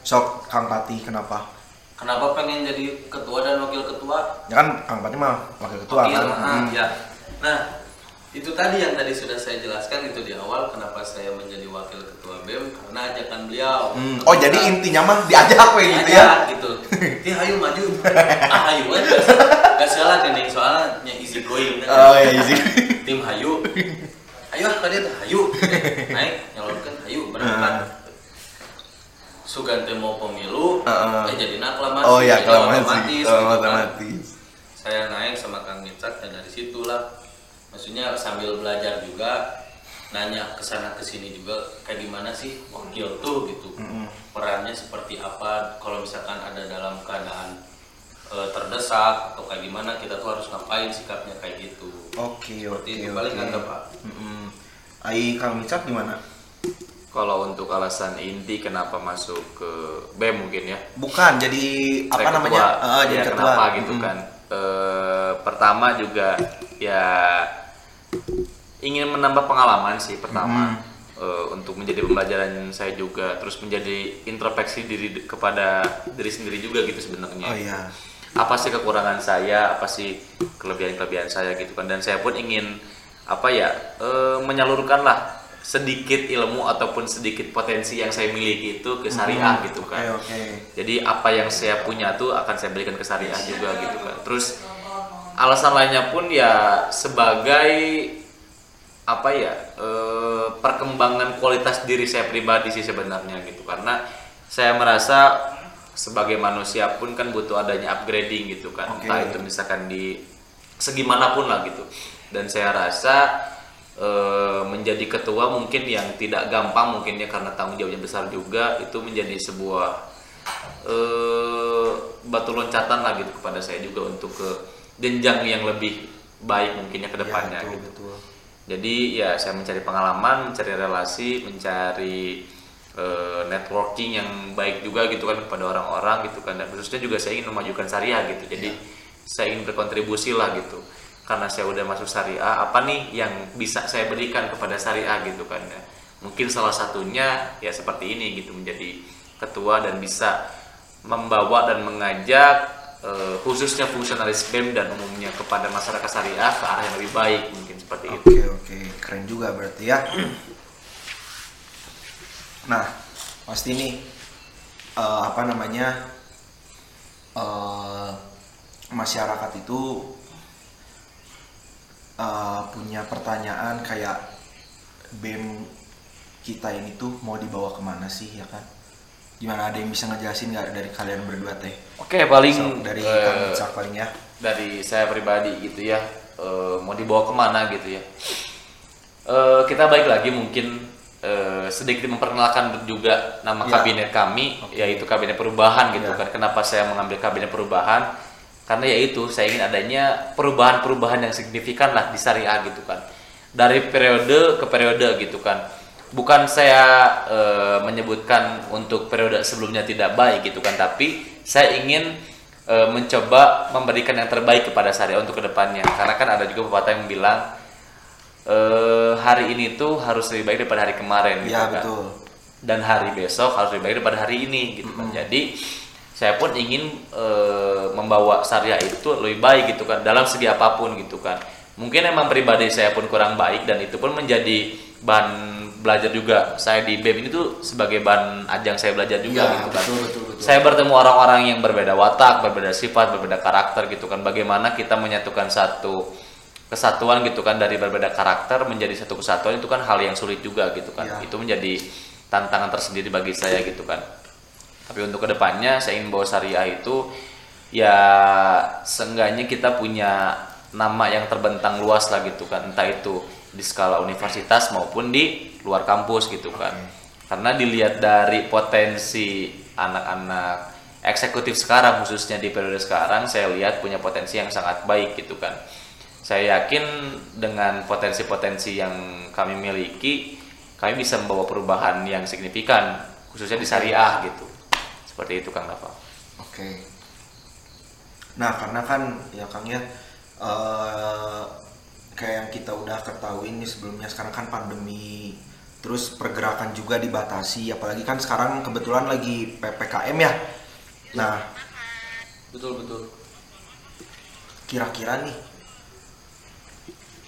Sok Kang Patih kenapa? kenapa pengen jadi ketua dan wakil ketua Ya kan Kang Patih mah wakil ketua Wakil, kan. ah, Hmm. ya. Nah, itu tadi yang tadi sudah saya jelaskan itu di awal kenapa saya menjadi wakil ketua BEM karena ajakan beliau. Hmm, Oh, jadi intinya mah diajak we gitu ya. Gitu. Ti ayo maju. ah, ayo aja. Gak salah nih soalnya easy going. kan. Oh ya (laughs) isi. Tim hayu. Ayo ah kalian hayu. Naik nyalurkan hayu berangkat. Sugan teh mau pemilu, Heeh. eh jadi aklamasi. Oh ya jadi kalau otomatis, masih gitu kan otomatis. saya naik sama Kang Micak dan dari situlah maksudnya sambil belajar juga nanya ke sana ke sini juga kayak gimana sih wakil tuh gitu perannya seperti apa kalau misalkan ada dalam keadaan e, terdesak atau kayak gimana kita tuh harus ngapain sikapnya kayak gitu Oke seperti oke itu oke. paling ada pak Mm-mm. Ai Kang Micak gimana? Kalau untuk alasan inti kenapa masuk ke BEM mungkin ya. Bukan jadi apa Kayak namanya? ketua. Eh, jadi Ya, ketua. kenapa gitu Mm-mm. kan? Eh, pertama juga ya ingin menambah pengalaman sih pertama. Eh, untuk menjadi pembelajaran saya juga. Terus menjadi introspeksi diri kepada diri sendiri juga gitu sebenarnya. Oh iya. apa sih kekurangan saya? Apa sih kelebihan kelebihan saya gitu kan? Dan saya pun ingin apa ya eh, menyalurkan lah sedikit ilmu ataupun sedikit potensi yang saya miliki itu ke syariah gitu Oke kan oke. jadi apa yang saya punya tuh akan saya berikan ke syariah juga gitu kan. Terus alasan lainnya pun ya sebagai apa ya eh, perkembangan kualitas diri saya pribadi sih sebenarnya gitu. Karena saya merasa sebagai manusia pun kan butuh adanya upgrading gitu kan. Oke. entah itu misalkan di segi mana pun lah gitu. Dan saya rasa eh, menjadi ketua mungkin yang tidak gampang mungkin ya karena tanggung jawabnya besar juga itu menjadi sebuah eh, batu loncatan lah gitu kepada saya juga untuk ke jenjang yang lebih baik mungkinnya ke depannya Ya, betul, gitu. betul. Jadi ya saya mencari pengalaman, mencari relasi, mencari eh, networking yang baik juga gitu kan kepada orang-orang gitu kan dan khususnya juga saya ingin memajukan syariah gitu. Jadi saya ingin berkontribusi lah gitu. Karena saya udah masuk syariah, apa nih yang bisa saya berikan kepada syariah gitu kan ya. Mungkin salah satunya ya seperti ini gitu menjadi ketua dan bisa membawa dan mengajak eh, khususnya fungsionalis BEM dan umumnya kepada masyarakat syariah ke arah yang lebih baik mungkin seperti itu. Oke oke keren juga berarti ya. (clears throat) Nah pasti nih eh, apa namanya eh, masyarakat itu eh, punya pertanyaan kayak bem kita ini tuh mau dibawa ke mana sih ya kan? Gimana ada yang bisa ngejelasin nggak dari kalian berdua teh? Oke, paling So, dari eh, Kang Micak paling ya. dari saya pribadi gitu ya, eh, mau dibawa ke mana gitu ya. Eh, kita balik lagi mungkin eh, sedikit memperkenalkan juga nama Ya. kabinet kami, yaitu kabinet perubahan gitu Ya. kan. Kenapa saya mengambil kabinet perubahan? Karena yaitu saya ingin adanya perubahan-perubahan yang signifikan lah di syariah gitu kan. Dari periode ke periode gitu kan. Bukan saya eh, menyebutkan untuk periode sebelumnya tidak baik gitu kan tapi saya ingin eh, mencoba memberikan yang terbaik kepada syariah untuk ke depannya karena kan ada juga pepatah yang bilang eh, hari ini tuh harus lebih baik daripada hari kemarin gitu ya kan betul dan hari besok harus lebih baik daripada hari ini gitu kan. Jadi saya pun ingin eh, membawa syariah itu lebih baik gitu kan dalam segi apa pun gitu kan. Mungkin emang pribadi saya pun kurang baik dan itu pun menjadi bahan belajar juga. Saya di BEM ini tuh sebagai bahan ajang saya belajar juga Iya, gitu kan. betul, betul, betul. Saya bertemu orang-orang yang berbeda watak, berbeda sifat, berbeda karakter gitu kan. Bagaimana kita menyatukan satu kesatuan gitu kan dari berbeda karakter menjadi satu kesatuan itu kan hal yang sulit juga gitu kan. Iya. Itu menjadi tantangan tersendiri bagi saya gitu kan. Tapi untuk ke depannya saya ingin bawa syariah itu ya seenggaknya kita punya nama yang terbentang luas lah gitu kan. Entah itu di skala universitas maupun di luar kampus gitu kan. Karena dilihat dari potensi anak-anak eksekutif sekarang khususnya di periode sekarang saya lihat punya potensi yang sangat baik gitu kan. Saya yakin dengan potensi-potensi yang kami miliki kami bisa membawa perubahan yang signifikan khususnya di syariah gitu seperti itu kang Nafa Oke. Nah, karena kan ya Kang ya eh, kayak yang kita udah ketahui ini sebelumnya sekarang kan pandemi terus pergerakan juga dibatasi apalagi kan sekarang kebetulan lagi PPKM ya. Nah, betul betul kira-kira nih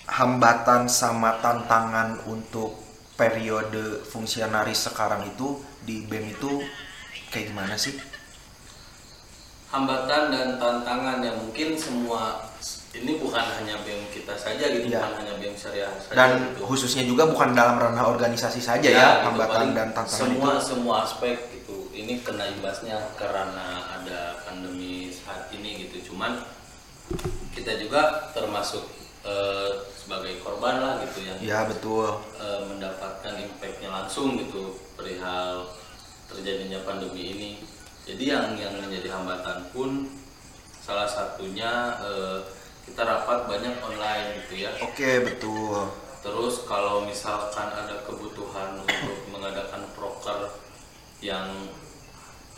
hambatan sama tantangan untuk periode fungsionaris sekarang itu di BEM itu kayak gimana sih? hambatan dan tantangan yang mungkin semua ini bukan hanya BEM kita saja gitu Iya. bukan hanya BEM syariah saja Dan gitu. khususnya juga bukan dalam ranah organisasi saja ya, gitu, hambatan dan tantangan semua itu. semua aspek gitu ini kena imbasnya karena ada pandemi saat ini gitu cuman kita juga termasuk eh, sebagai korban lah gitu ya Ya betul. eh, mendapatkan impactnya langsung gitu perihal terjadinya pandemi ini jadi yang yang menjadi hambatan pun salah satunya eh, kita rapat banyak online gitu ya Oke betul. Terus kalau misalkan ada kebutuhan untuk mengadakan proker yang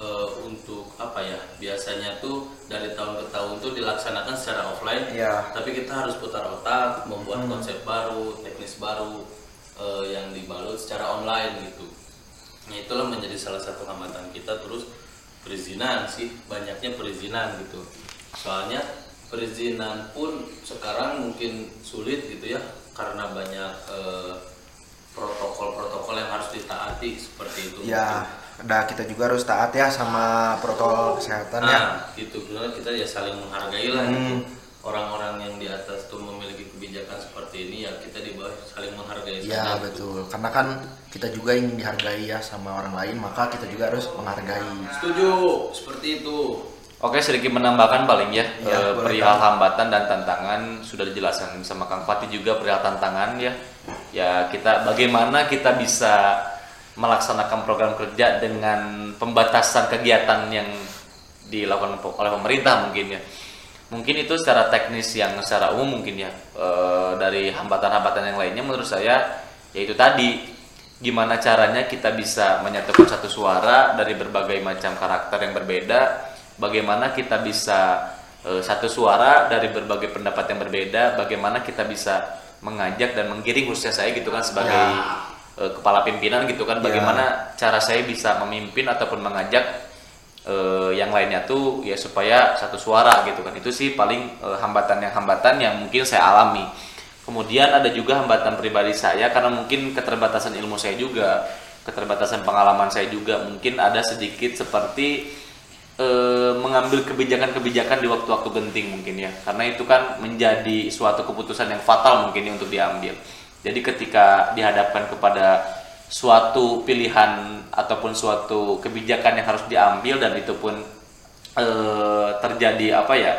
eh, untuk apa ya biasanya tuh dari tahun ke tahun tuh dilaksanakan secara offline, Iya. tapi kita harus putar otak membuat konsep baru, teknis baru eh, yang dibalut secara online gitu. Nah itulah menjadi salah satu hambatan kita terus perizinan sih banyaknya perizinan gitu. Soalnya perizinan pun sekarang mungkin sulit gitu ya karena banyak eh, protokol-protokol yang harus ditaati seperti itu. Ya, nah kita juga harus taat ya sama protokol kesehatan ya. Nah, gitu sebenarnya kita ya saling menghargai lah gitu. Hmm. Orang-orang yang di atas tuh memiliki kebijakan seperti ini ya kita di bawah saling menghargai Ya gitu. betul. Karena kan kita juga ingin dihargai ya sama orang lain, maka kita juga harus menghargai. Setuju, seperti itu. Oke sedikit menambahkan paling ya, Ya, boleh, perihal Kang. hambatan dan tantangan sudah dijelaskan sama Kang Fatih juga perihal tantangan ya. Ya kita bagaimana kita bisa melaksanakan program kerja dengan pembatasan kegiatan yang dilakukan oleh pemerintah mungkin ya. Mungkin itu secara teknis yang secara umum mungkin ya Eh, dari hambatan-hambatan yang lainnya menurut saya yaitu tadi gimana caranya kita bisa menyatukan satu suara dari berbagai macam karakter yang berbeda bagaimana kita bisa eh, satu suara dari berbagai pendapat yang berbeda bagaimana kita bisa mengajak dan menggiring khususnya saya gitu kan sebagai eh, kepala pimpinan gitu kan. Ya. bagaimana cara saya bisa memimpin ataupun mengajak eh, yang lainnya tuh ya supaya satu suara gitu kan. Itu sih paling eh, hambatan yang hambatan yang mungkin saya alami. Kemudian ada juga hambatan pribadi saya karena mungkin keterbatasan ilmu saya juga keterbatasan pengalaman saya juga. Mungkin ada sedikit seperti eh, mengambil kebijakan-kebijakan di waktu-waktu genting mungkin ya. Karena itu kan menjadi suatu keputusan yang fatal mungkin ya untuk diambil. Jadi ketika dihadapkan kepada suatu pilihan ataupun suatu kebijakan yang harus diambil dan itu pun eh, terjadi apa ya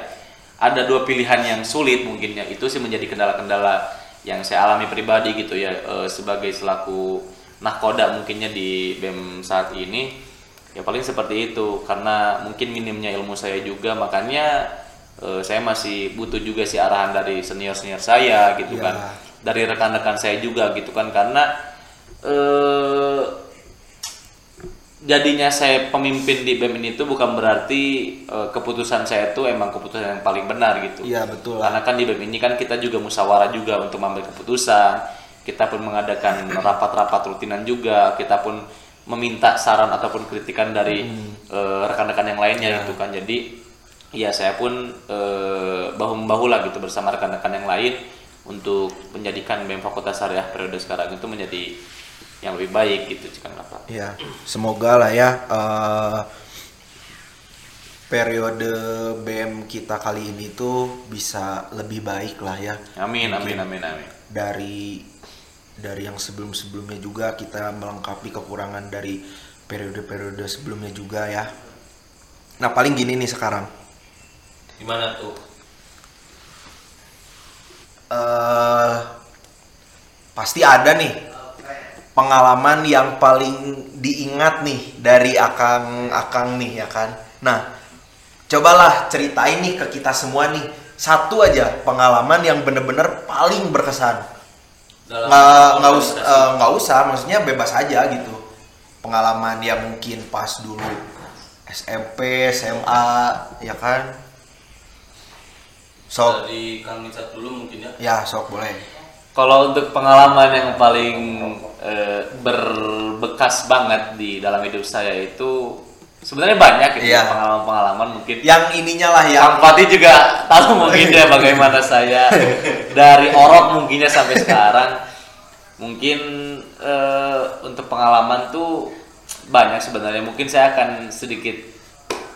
ada dua pilihan yang sulit mungkin ya itu sih menjadi kendala-kendala yang saya alami pribadi gitu ya eh, sebagai selaku nahkoda mungkinnya di BEM saat ini ya paling seperti itu karena mungkin minimnya ilmu saya juga makanya eh, saya masih butuh juga sih arahan dari senior senior saya gitu Ya. kan dari rekan-rekan saya juga gitu kan karena eh jadinya saya pemimpin di BEM ini tuh bukan berarti eh, keputusan saya itu emang keputusan yang paling benar gitu. Iya betul. Karena kan di BEM ini kan kita juga musyawarah juga untuk mengambil keputusan. Kita pun mengadakan rapat-rapat rutinan juga. Kita pun meminta saran ataupun kritikan dari eh, rekan-rekan yang lainnya gitu kan. Jadi ya saya pun eh, bahu membahu lah gitu bersama rekan-rekan yang lain untuk menjadikan BEM Fakultas Syariah periode sekarang itu menjadi yang lebih baik gitu Cikang Apa. Ya, semoga lah ya eh, periode BM kita kali ini tuh bisa lebih baik lah ya Amin amin amin amin. dari dari yang sebelum-sebelumnya juga kita melengkapi kekurangan dari periode-periode sebelumnya juga ya. Nah paling gini nih sekarang, Gimana tuh? eh pasti ada nih pengalaman yang paling diingat nih dari akang akang nih ya kan. Nah cobalah ceritain nih ke kita semua nih satu aja pengalaman yang bener-bener paling berkesan. Nggak nggak us eh, nggak usah maksudnya bebas aja gitu. Pengalaman yang mungkin pas dulu SMP SMA ya kan? Sok. Dari Kang dulu mungkin ya. ya sok boleh. Kalau untuk pengalaman yang paling eh, berbekas banget di dalam hidup saya itu sebenarnya banyak gitu Iya. ya pengalaman-pengalaman mungkin. yang ininya lah yang Kang Fatih juga tahu mungkin ya (laughs) bagaimana saya dari orok mungkinnya sampai sekarang. Mungkin eh, untuk pengalaman tuh banyak sebenarnya. Mungkin saya akan sedikit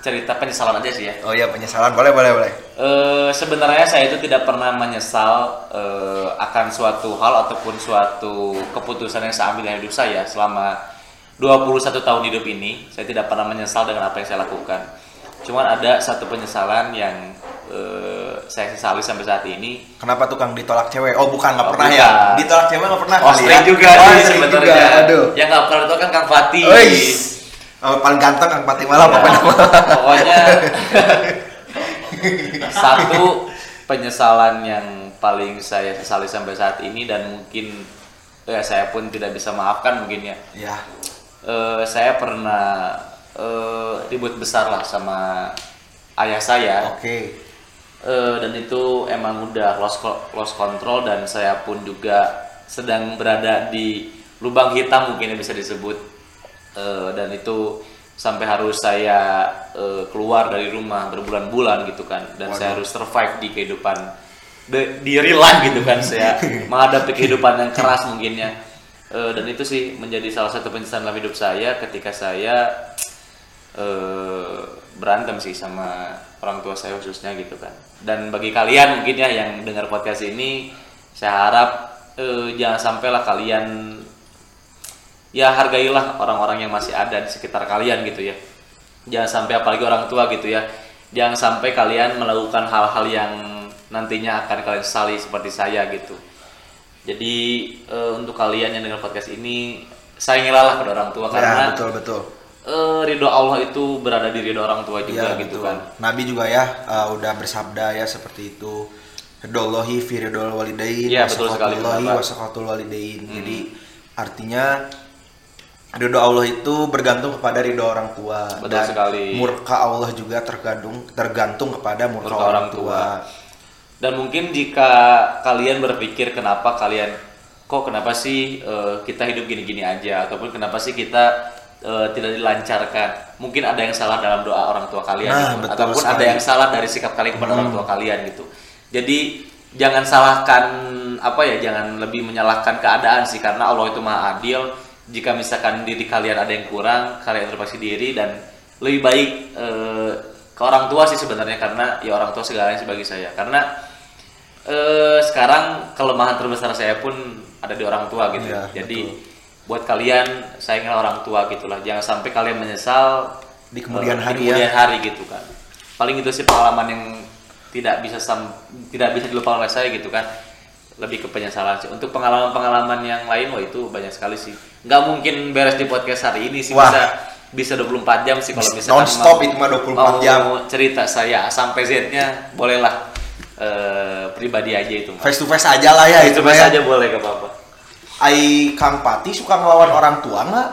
cerita penyesalan aja sih ya. oh ya penyesalan boleh boleh boleh Eh, sebenarnya saya itu tidak pernah menyesal eh, akan suatu hal ataupun suatu keputusan yang saya ambil dalam hidup saya selama 21 tahun hidup ini. Saya tidak pernah menyesal dengan apa yang saya lakukan. Cuman ada satu penyesalan yang eh, saya sesali sampai saat ini. kenapa tukang ditolak cewek oh bukan nggak Oh, pernah bukan. ya ditolak cewek nggak pernah Oh, ya? juga Oh, sih sebenarnya. juga. aduh Yang nggak pernah itu kan Kang Fatih. Oh, paling ganteng Kang Pati malah Ya, pokoknya pokoknya (laughs) satu penyesalan yang paling saya sesali sampai saat ini dan mungkin ya saya pun tidak bisa maafkan mungkin ya ya Eh, saya pernah eh, ribut besar lah sama ayah saya. Oke. Eh, dan itu emang udah lost lost control dan saya pun juga sedang berada di lubang hitam mungkin yang bisa disebut. Eh, dan itu sampai harus saya eh, keluar dari rumah berbulan-bulan gitu kan. Dan saya harus survive di kehidupan de- di real life gitu kan. Saya (laughs) menghadapi kehidupan yang keras mungkinnya Eh, dan itu sih menjadi salah satu penyesalan dalam hidup saya ketika saya eh, berantem sih sama orang tua saya khususnya gitu kan. Dan bagi kalian mungkin ya yang dengar podcast ini, saya harap eh, jangan sampailah kalian ya hargailah orang-orang yang masih ada di sekitar kalian gitu ya. Jangan sampai apalagi orang tua gitu ya. Jangan sampai kalian melakukan hal-hal yang nantinya akan kalian sesali seperti saya gitu. Jadi eh, untuk kalian yang dengar podcast ini sayangilah lah pada orang tua ya karena betul betul eh, ridho Allah itu berada di ridho orang tua juga Ya, gitu betul. kan. Nabi juga ya uh, udah bersabda ya seperti itu. Ridhollahi fi ridhol walidain Iya, betul sekali, wasaqatul walidain. Jadi artinya ridho Allah itu bergantung kepada ridho orang tua Betul dan sekali. murka Allah juga tergantung tergantung kepada murka, Murka orang orang tua. Dan mungkin jika kalian berpikir kenapa kalian kok kenapa sih eh, kita hidup gini-gini aja ataupun kenapa sih kita eh, tidak dilancarkan? Mungkin ada yang salah dalam doa orang tua kalian Nah, gitu. ataupun sekali. Hmm. ada yang salah dari sikap kalian kepada orang tua kalian gitu. Jadi jangan salahkan apa ya, jangan lebih menyalahkan keadaan sih karena Allah itu Maha Adil. Jika misalkan diri kalian ada yang kurang, kalian introspeksi diri dan lebih baik eh, ke orang tua sih sebenarnya karena ya orang tua segalanya sebagai saya. Karena eh sekarang kelemahan terbesar saya pun ada di orang tua gitu. Iya, Jadi betul. buat kalian sayanglah orang tua gitulah. Jangan sampai kalian menyesal Di kemudian eh, hari di kemudian ya. hari gitu kan. Paling itu sih pengalaman yang tidak bisa sam- tidak bisa dilupakan oleh saya gitu kan. Lebih ke penyesalan sih. Untuk pengalaman-pengalaman yang lain wah itu banyak sekali sih. Nggak mungkin beres di podcast hari ini sih Wah. bisa bisa 24 jam sih kalau misalkan Non-stop mau- itu mah 24 mau jam. cerita saya sampai Z-nya bolehlah eh, pribadi aja itu. Face to face aja lah ya itu itu mah ya. aja boleh gak apa-apa. Ai Kang Pati suka ngelawan orang tua nggak?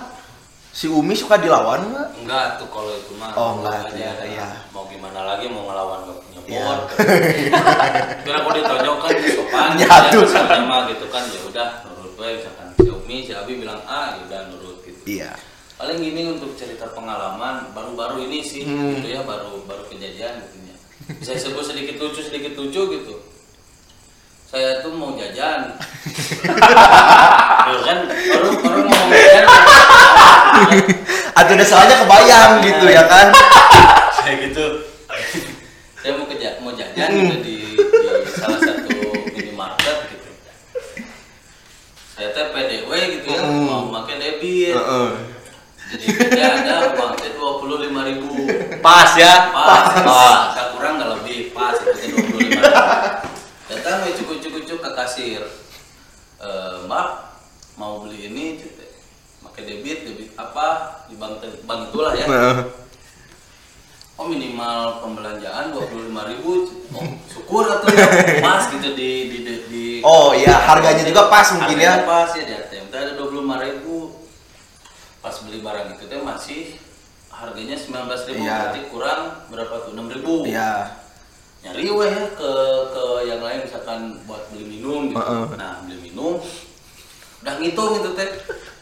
Si Umi suka dilawan nggak? Enggak tuh kalau itu mah. Oh, enggak, aja. iya, iya. Mau gimana lagi mau ngelawan gak punya Iya. bot. (laughs) Kira aku ditonjokkan ya (laughs) sopan. Ya, ya, tuh. mah gitu kan ya udah nurut gue misalkan si Umi si Abi bilang A ya udah nurut gitu. Iya. Paling gini untuk cerita pengalaman baru-baru ini sih Hmm. gitu ya baru baru kejadian gitu ya. Bisa sebut sedikit lucu sedikit lucu gitu. Saya tuh mau jajan. (laughs) Tuh kan baru baru ngomong jajan. Atau udah soalnya kebayang gitu ya kan? kayak gitu saya mau kerja mau jajan gitu di, di salah satu minimarket gitu saya teh PDW gitu ya Mm. mau pakai debit. Jadi kerja ada uangnya dua puluh lima ribu Pas ya. pas Oh. pas kurang nggak lebih pas itu dua puluh lima datang gue cukup cukup cukup ke kasir "Eh, mbak mau beli ini pakai debit debit apa di bank bank itulah ya. Oh minimal pembelanjaan dua puluh lima ribu, oh, syukur atau ya pas gitu di di di, di Oh iya, harganya juga pas mungkin ya. Harganya pas ya di ATM teh ada dua puluh lima ribu, pas beli barang itu teh masih harganya sembilan belas ribu, Iya. berarti kurang berapa tuh enam ribu. Iya. Nyari weh ya ke ke yang lain misalkan buat beli minum gitu. Heeh. Nah beli minum, udah ngitung itu teh,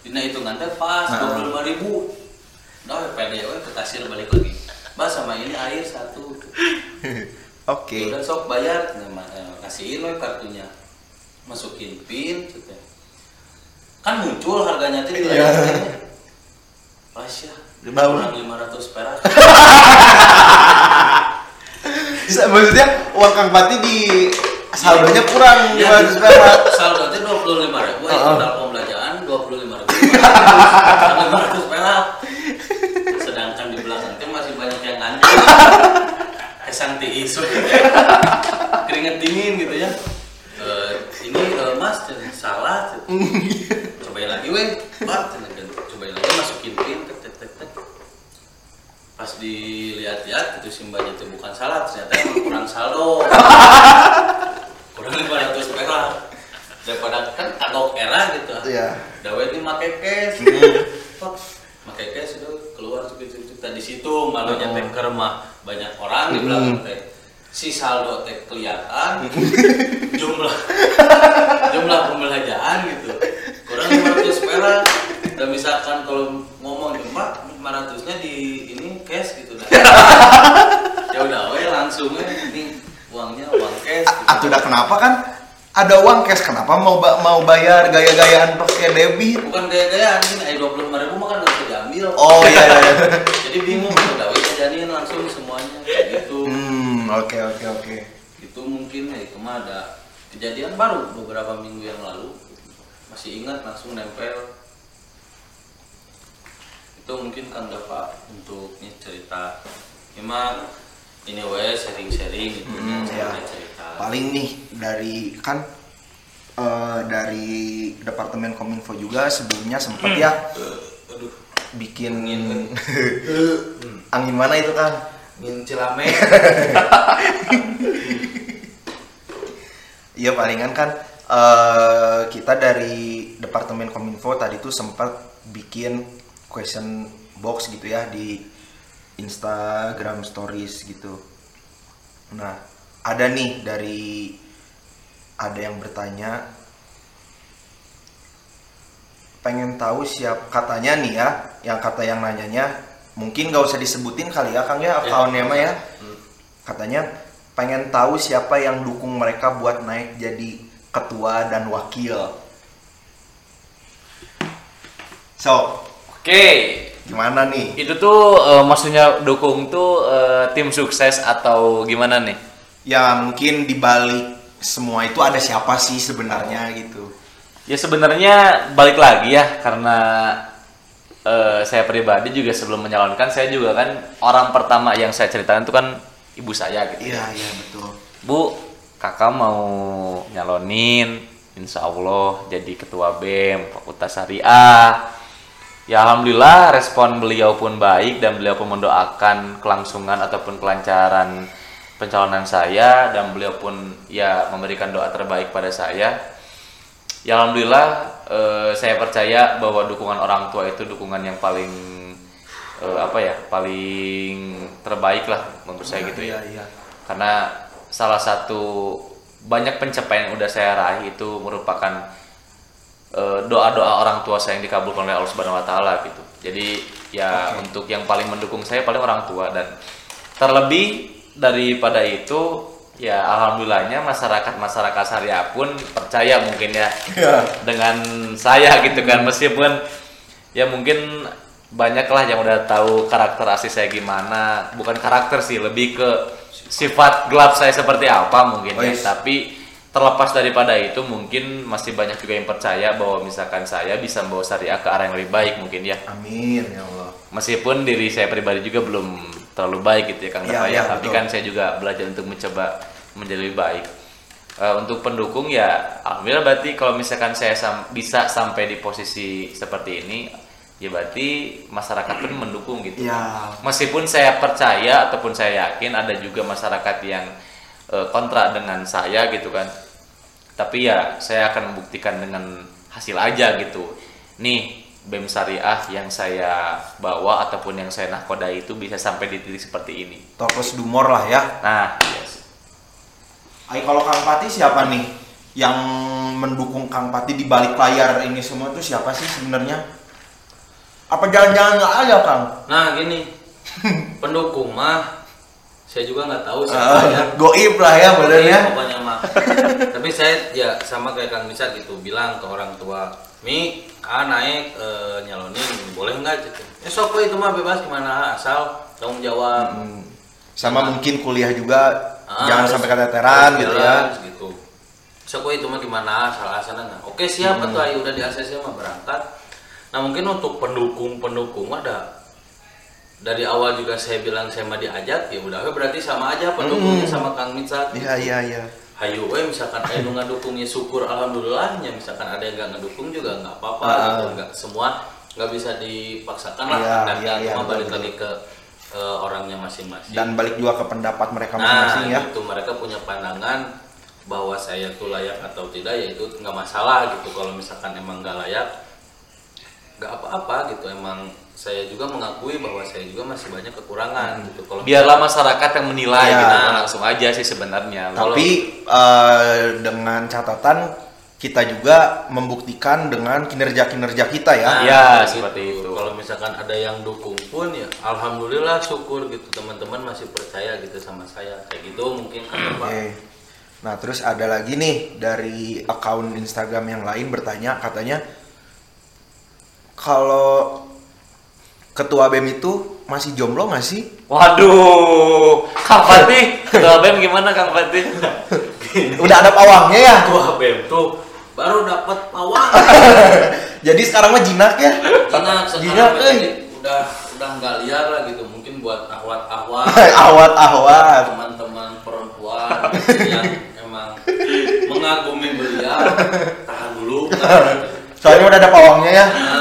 dina hitungan teh pas dua puluh lima ribu. Udah pede we ke kasir balik lagi. Mas sama ini air satu. (laughs) Oke. Ya Udah sok bayar, nah, eh, kasihin we kartunya. Masukin pin gitu. Kan muncul harganya tuh di Iya. Pas ya. Berapa? Kurang 500 perak. (laughs) Bisa- Maksudnya uang Kang Pati di saldonya kurang Ya, 500 perak. Saldo itu 25 ribu, ya, total pembelanjaan 25 ribu. 500 perak. Sedangkan di belakang itu masih banyak yang ngantri. Kesang isu keringet dingin gitu ya. Eh, ini eh, mas salah. (laughs) Cobain lagi weh. Cobain lagi masukin pin. Pas dilihat-lihat itu simbanya itu bukan salah, ternyata emang kurang saldo kurang 500 perak daripada kan kagok era gitu. Iya. dawe ini make cash. Pak, make cash itu keluar cukup tadi situ malu Mm. nyetek ke rumah banyak orang di belakang teh si saldo teh kelihatan jumlah jumlah pembelanjaan gitu. Kurang 500 perak. Dan misalkan kalau ngomong Mbak 500 nya di ini cash gitu dah (laughs) ya udah we langsung we ini uangnya uang cash gitu. Atau udah kenapa kan ada uang cash kenapa mau ba- mau bayar gaya-gayaan pakai debit? bukan gaya-gayaan ini ayo 25 ribu mah kan nggak bisa diambil Oh iya iya. iya. (laughs) jadi bingung udah we jajanin langsung semuanya kayak gitu Hmm, oke oke oke. itu mungkin ya itu mah ada kejadian baru beberapa minggu yang lalu masih ingat langsung nempel itu mungkin Kang Dapa untuk nih cerita. Emang ini we sharing-sharing gitu Hmm, cerita, ya. cerita. Paling nih dari kan eh, dari departemen kominfo juga sebelumnya sempat ya aduh. bikin (laughs) angin mana itu kan? ingin cilame. (laughs) Iya palingan kan eh, kita dari departemen kominfo tadi tuh sempat bikin question box gitu ya di Instagram stories gitu. Nah ada nih dari ada yang bertanya pengen tahu siap katanya nih ya yang kata yang nanyanya mungkin gak usah disebutin kali ya Kang ya akunnya mah ya. katanya pengen tahu siapa yang dukung mereka buat naik jadi ketua dan wakil. So Oke. gimana nih Itu tuh eh, maksudnya dukung tuh eh, tim sukses atau gimana nih? ya mungkin dibalik semua itu ada siapa sih sebenarnya gitu Ya sebenarnya balik lagi ya karena eh, saya pribadi juga sebelum menyalonkan saya juga kan orang pertama yang saya ceritakan itu kan ibu saya gitu. iya iya betul Bu, kakak mau nyalonin insya Allah jadi ketua BEM Fakultas Syariah. Ya alhamdulillah respon beliau pun baik dan beliau pun mendoakan kelangsungan ataupun kelancaran pencalonan saya dan beliau pun ya memberikan doa terbaik pada saya. ya alhamdulillah eh, saya percaya bahwa dukungan orang tua itu dukungan yang paling eh, apa ya paling terbaik lah menurut saya gitu ya Iya, iya. karena salah satu banyak pencapaian yang udah saya raih itu merupakan doa-doa orang tua saya yang dikabulkan oleh Allah Subhanahu wa taala gitu. Jadi ya untuk yang paling mendukung saya paling orang tua dan terlebih daripada itu ya alhamdulillahnya masyarakat-masyarakat syariah pun percaya mungkin ya Iya. dengan saya gitu kan meskipun ya mungkin banyaklah yang udah tahu karakter asli saya gimana bukan karakter sih lebih ke sifat gelap saya seperti apa mungkin ya Wais. tapi terlepas daripada itu mungkin masih banyak juga yang percaya bahwa misalkan saya bisa membawa syariah ke arah yang lebih baik mungkin ya Amin ya Allah. meskipun diri saya pribadi juga belum terlalu baik gitu ya Kang ya, iya, tapi betul. kan saya juga belajar untuk mencoba menjadi lebih baik. Eh, untuk pendukung ya alhamdulillah berarti kalau misalkan saya sam- bisa sampai di posisi seperti ini ya berarti masyarakat pun mendukung gitu. Ya. Meskipun saya percaya ataupun saya yakin ada juga masyarakat yang eh, kontra dengan saya gitu kan. Tapi ya saya akan membuktikan dengan hasil aja gitu. Nih BEM syariah yang saya bawa ataupun yang saya nahkodai itu bisa sampai di titik seperti ini. Toples Dumor lah ya. Nah, yes. Ay, kalau Kang Pati siapa nih yang mendukung Kang Pati di balik layar ini semua itu siapa sih sebenarnya? Apa jangan-jangan nggak ada Kang? Nah gini, pendukung mah saya juga nggak tahu siapa Ah, ya. goib lah ya badannya. pokoknya mah. (laughs) Tapi saya ya sama kayak Kang Misal gitu bilang ke orang tua, Mi, ah naik eh, nyalonin, boleh nggak gitu? Ya sok itu mah bebas gimana asal tanggung jawab. Hmm. Sama mungkin kuliah juga Ah, jangan harus- sampai keteteran gitu ya. gitu. Sok itu mah gimana asal asalan nah. Oke siap Hmm. tuh ayo udah di ACC mah berangkat. Nah mungkin untuk pendukung-pendukung ada dari awal juga saya bilang saya mah diajak ya udah berarti sama aja pendukungnya Hmm. sama Kang Mitsa Iya iya iya. hayu we misalkan ada yang (laughs) ngedukungnya syukur alhamdulillahnya misalkan ada yang nggak ngedukung juga nggak apa-apa Ah. gitu nggak semua nggak bisa dipaksakan lah Iya, dan iya, iya, cuma betul, balik betul. lagi ke eh, orangnya masing-masing Dan balik juga ke pendapat mereka nah masing-masing ya. itu mereka punya pandangan bahwa saya tuh layak atau tidak ya itu nggak masalah gitu kalau misalkan emang nggak layak nggak apa-apa gitu emang saya juga mengakui bahwa saya juga masih banyak kekurangan gitu kalau biarlah masyarakat yang menilai Ya. gitu langsung aja sih sebenarnya. Kalau- Tapi eh, dengan catatan kita juga membuktikan dengan kinerja-kinerja kita ya. Nah, Ya, kayak seperti itu. Kalau misalkan ada yang dukung pun ya alhamdulillah syukur gitu teman-teman masih percaya gitu sama saya. Kayak gitu mungkin kan Pak. Oke. Nah, terus ada lagi nih dari akun Instagram yang lain bertanya katanya kalau ketua BEM itu masih jomblo nggak sih? Waduh, Kang (laughs) Fatih, ketua BEM gimana Kang Fatih? (laughs) Udah ada pawangnya ya? Ketua BEM tuh baru dapat pawang. (laughs) Jadi sekarang mah jinak ya? Jinak Jinak, eh. udah udah nggak liar lah gitu. Mungkin buat ahwat-ahwat Awat-awat. teman-teman perempuan yang emang mengagumi beliau tahan dulu kan. Soalnya udah ada pawangnya ya. Nah,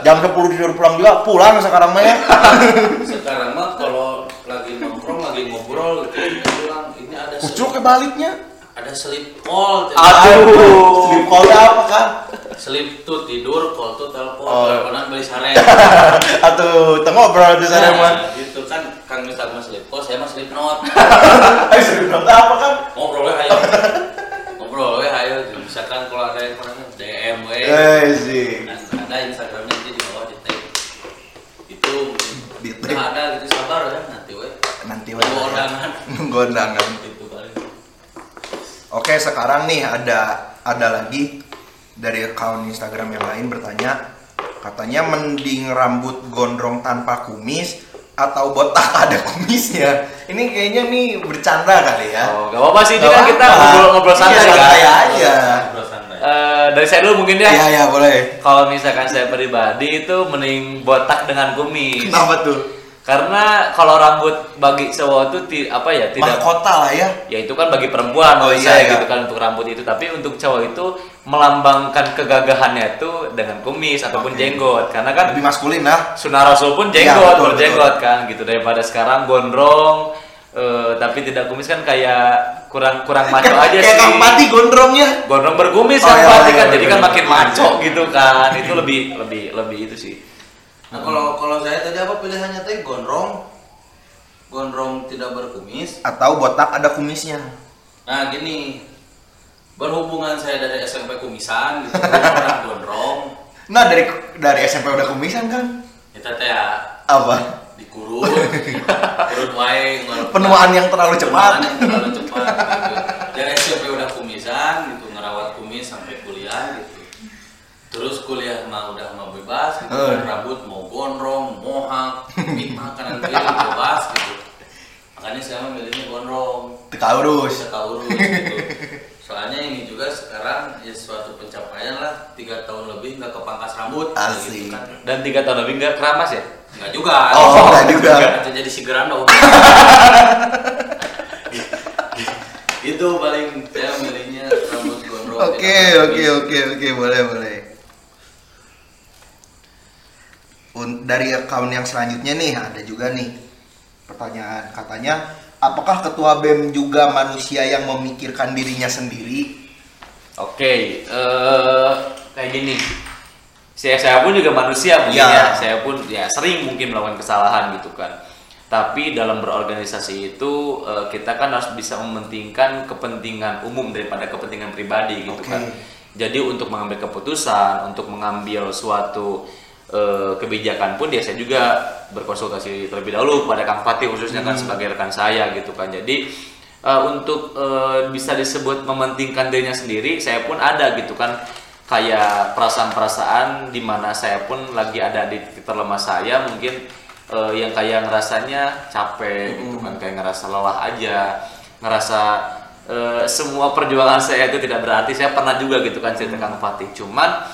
Jam 10 tidur pulang juga, pulang sekarang mah ya. (laughs) sekarang mah kalau lagi nongkrong lagi ngobrol gitu bilang ini ada Ucuk kebaliknya. ada slip call Aduh. Sleep call-nya apa kan? slip tuh tidur call tuh telepon Oh. teleponan beli sare (laughs) Atau tengok ngobrol di sana mah. nah, gitu kan kang misal mah slip call saya mah slip note (laughs) Ayo sleep note apa kan? ngobrol we ayo ngobrol we ayo misalkan kalau ada yang pernah DM Eh sih. Ada instagramnya nanti di bawah di tag itu Ada gitu sabar ya nanti we Nanti Nunggu undangan Nunggu undangan. itu paling Oke, sekarang nih ada ada lagi dari akun Instagram yang lain bertanya katanya mending rambut gondrong tanpa kumis atau botak ada kumisnya. Ini kayaknya nih bercanda kali ya. Oh, gak apa-apa sih, ini kan kita ngobrol-ngobrol santai Iya, kan. santai aja. Ngobrol santai Eh, dari saya dulu mungkin ya. Iya, iya, boleh. Kalau misalkan saya pribadi itu mending botak dengan kumis. Kenapa tuh? Karena kalau rambut bagi cowok itu ti- apa ya tidak Mahkota lah ya. ya itu kan bagi perempuan Oh, iya, saya iya. gitu kan untuk rambut itu tapi untuk cowok itu melambangkan kegagahannya itu dengan kumis ataupun jenggot karena kan Lebih maskulin lah. Sunnah Rasul pun Iya, jenggot, betul, berjenggot kan gitu daripada sekarang gondrong eh, tapi tidak kumis kan kayak kurang kurang (laughs) maco aja Kayak sih Kang Pati gondrongnya. gondrong berkumis Oh, kan iya, berarti iya, kan iya, jadi kan iya. makin maco gitu kan itu lebih lebih lebih itu sih Nah kalau kalau saya tadi apa pilihannya teh gondrong, gondrong tidak berkumis. Atau botak ada kumisnya. Nah gini, berhubungan saya dari SMP kumisan gitu, (laughs) orang gondrong, Nah dari dari SMP udah kumisan kan? kita teh ya Apa? dikurut, kurut wae, (laughs) Penuaan yang terlalu cepat. Penuaan yang terlalu cepat. Gitu. Dari SMP udah kumisan gitu, ngerawat kumis sampai kuliah gitu. Kuliah mah udah mau bebas gitu, Eh. rambut mau gondrong, mohak, mik kanan kiri bebas gitu. Makanya saya mah milihnya gondrong. Tekaurus. bisa urus gitu. (laughs) Soalnya ini juga sekarang ya suatu pencapaian lah tiga tahun lebih nggak kepangkas rambut Asik. gitu kan. dan tiga tahun lebih nggak keramas ya Nggak juga. Oh, nggak juga. Nanti jadi si Gerando. (laughs) itu paling saya milihnya rambut gondrong. Oke, oke, oke, oke, boleh, boleh. Dari account yang selanjutnya nih ada juga nih pertanyaan katanya apakah ketua BEM juga manusia yang memikirkan dirinya sendiri? Oke, eh kayak gini. Saya, saya pun juga manusia mungkin Ya. ya. Saya pun ya sering mungkin melakukan kesalahan gitu kan. Tapi dalam berorganisasi itu eh, kita kan harus bisa mementingkan kepentingan umum daripada kepentingan pribadi gitu Oke. kan. Jadi untuk mengambil keputusan, untuk mengambil suatu eh, kebijakan pun ya saya juga berkonsultasi terlebih dahulu kepada Kang Fatih khususnya kan sebagai rekan saya gitu kan. Jadi eh, untuk eh, bisa disebut mementingkan dirinya sendiri, saya pun ada gitu kan. Kayak perasaan-perasaan di mana saya pun lagi ada di titik terlemah saya mungkin eh, yang kayak ngerasanya capek gitu kan. Kayak ngerasa lelah aja ngerasa eh, semua perjuangan saya itu tidak berarti. Saya pernah juga gitu kan cerita Kang Fatih. Cuman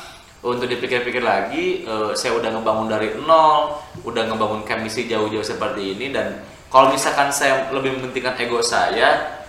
untuk dipikir-pikir lagi eh, saya udah ngebangun dari nol udah ngebangun chemistry jauh-jauh seperti ini dan kalau misalkan saya lebih mementingkan ego saya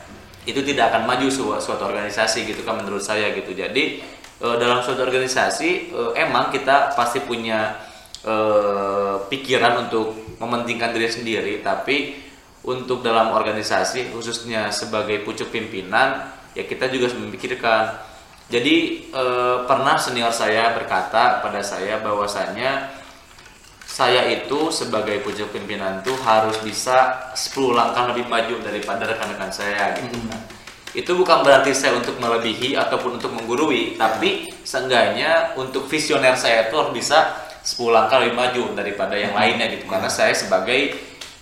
itu tidak akan maju suatu, suatu organisasi gitu kan menurut saya gitu. Jadi eh, dalam suatu organisasi eh, emang kita pasti punya eh, pikiran untuk mementingkan diri sendiri tapi untuk dalam organisasi khususnya sebagai pucuk pimpinan ya kita juga harus memikirkan jadi eh, pernah senior saya berkata pada saya bahwasanya saya itu sebagai pucuk pimpinan tuh harus bisa 10 langkah lebih maju daripada rekan-rekan saya gitu kan. Itu bukan berarti saya untuk melebihi ataupun untuk menggurui, tapi seenggaknya untuk visioner saya itu harus bisa 10 langkah lebih maju daripada yang lainnya gitu karena saya sebagai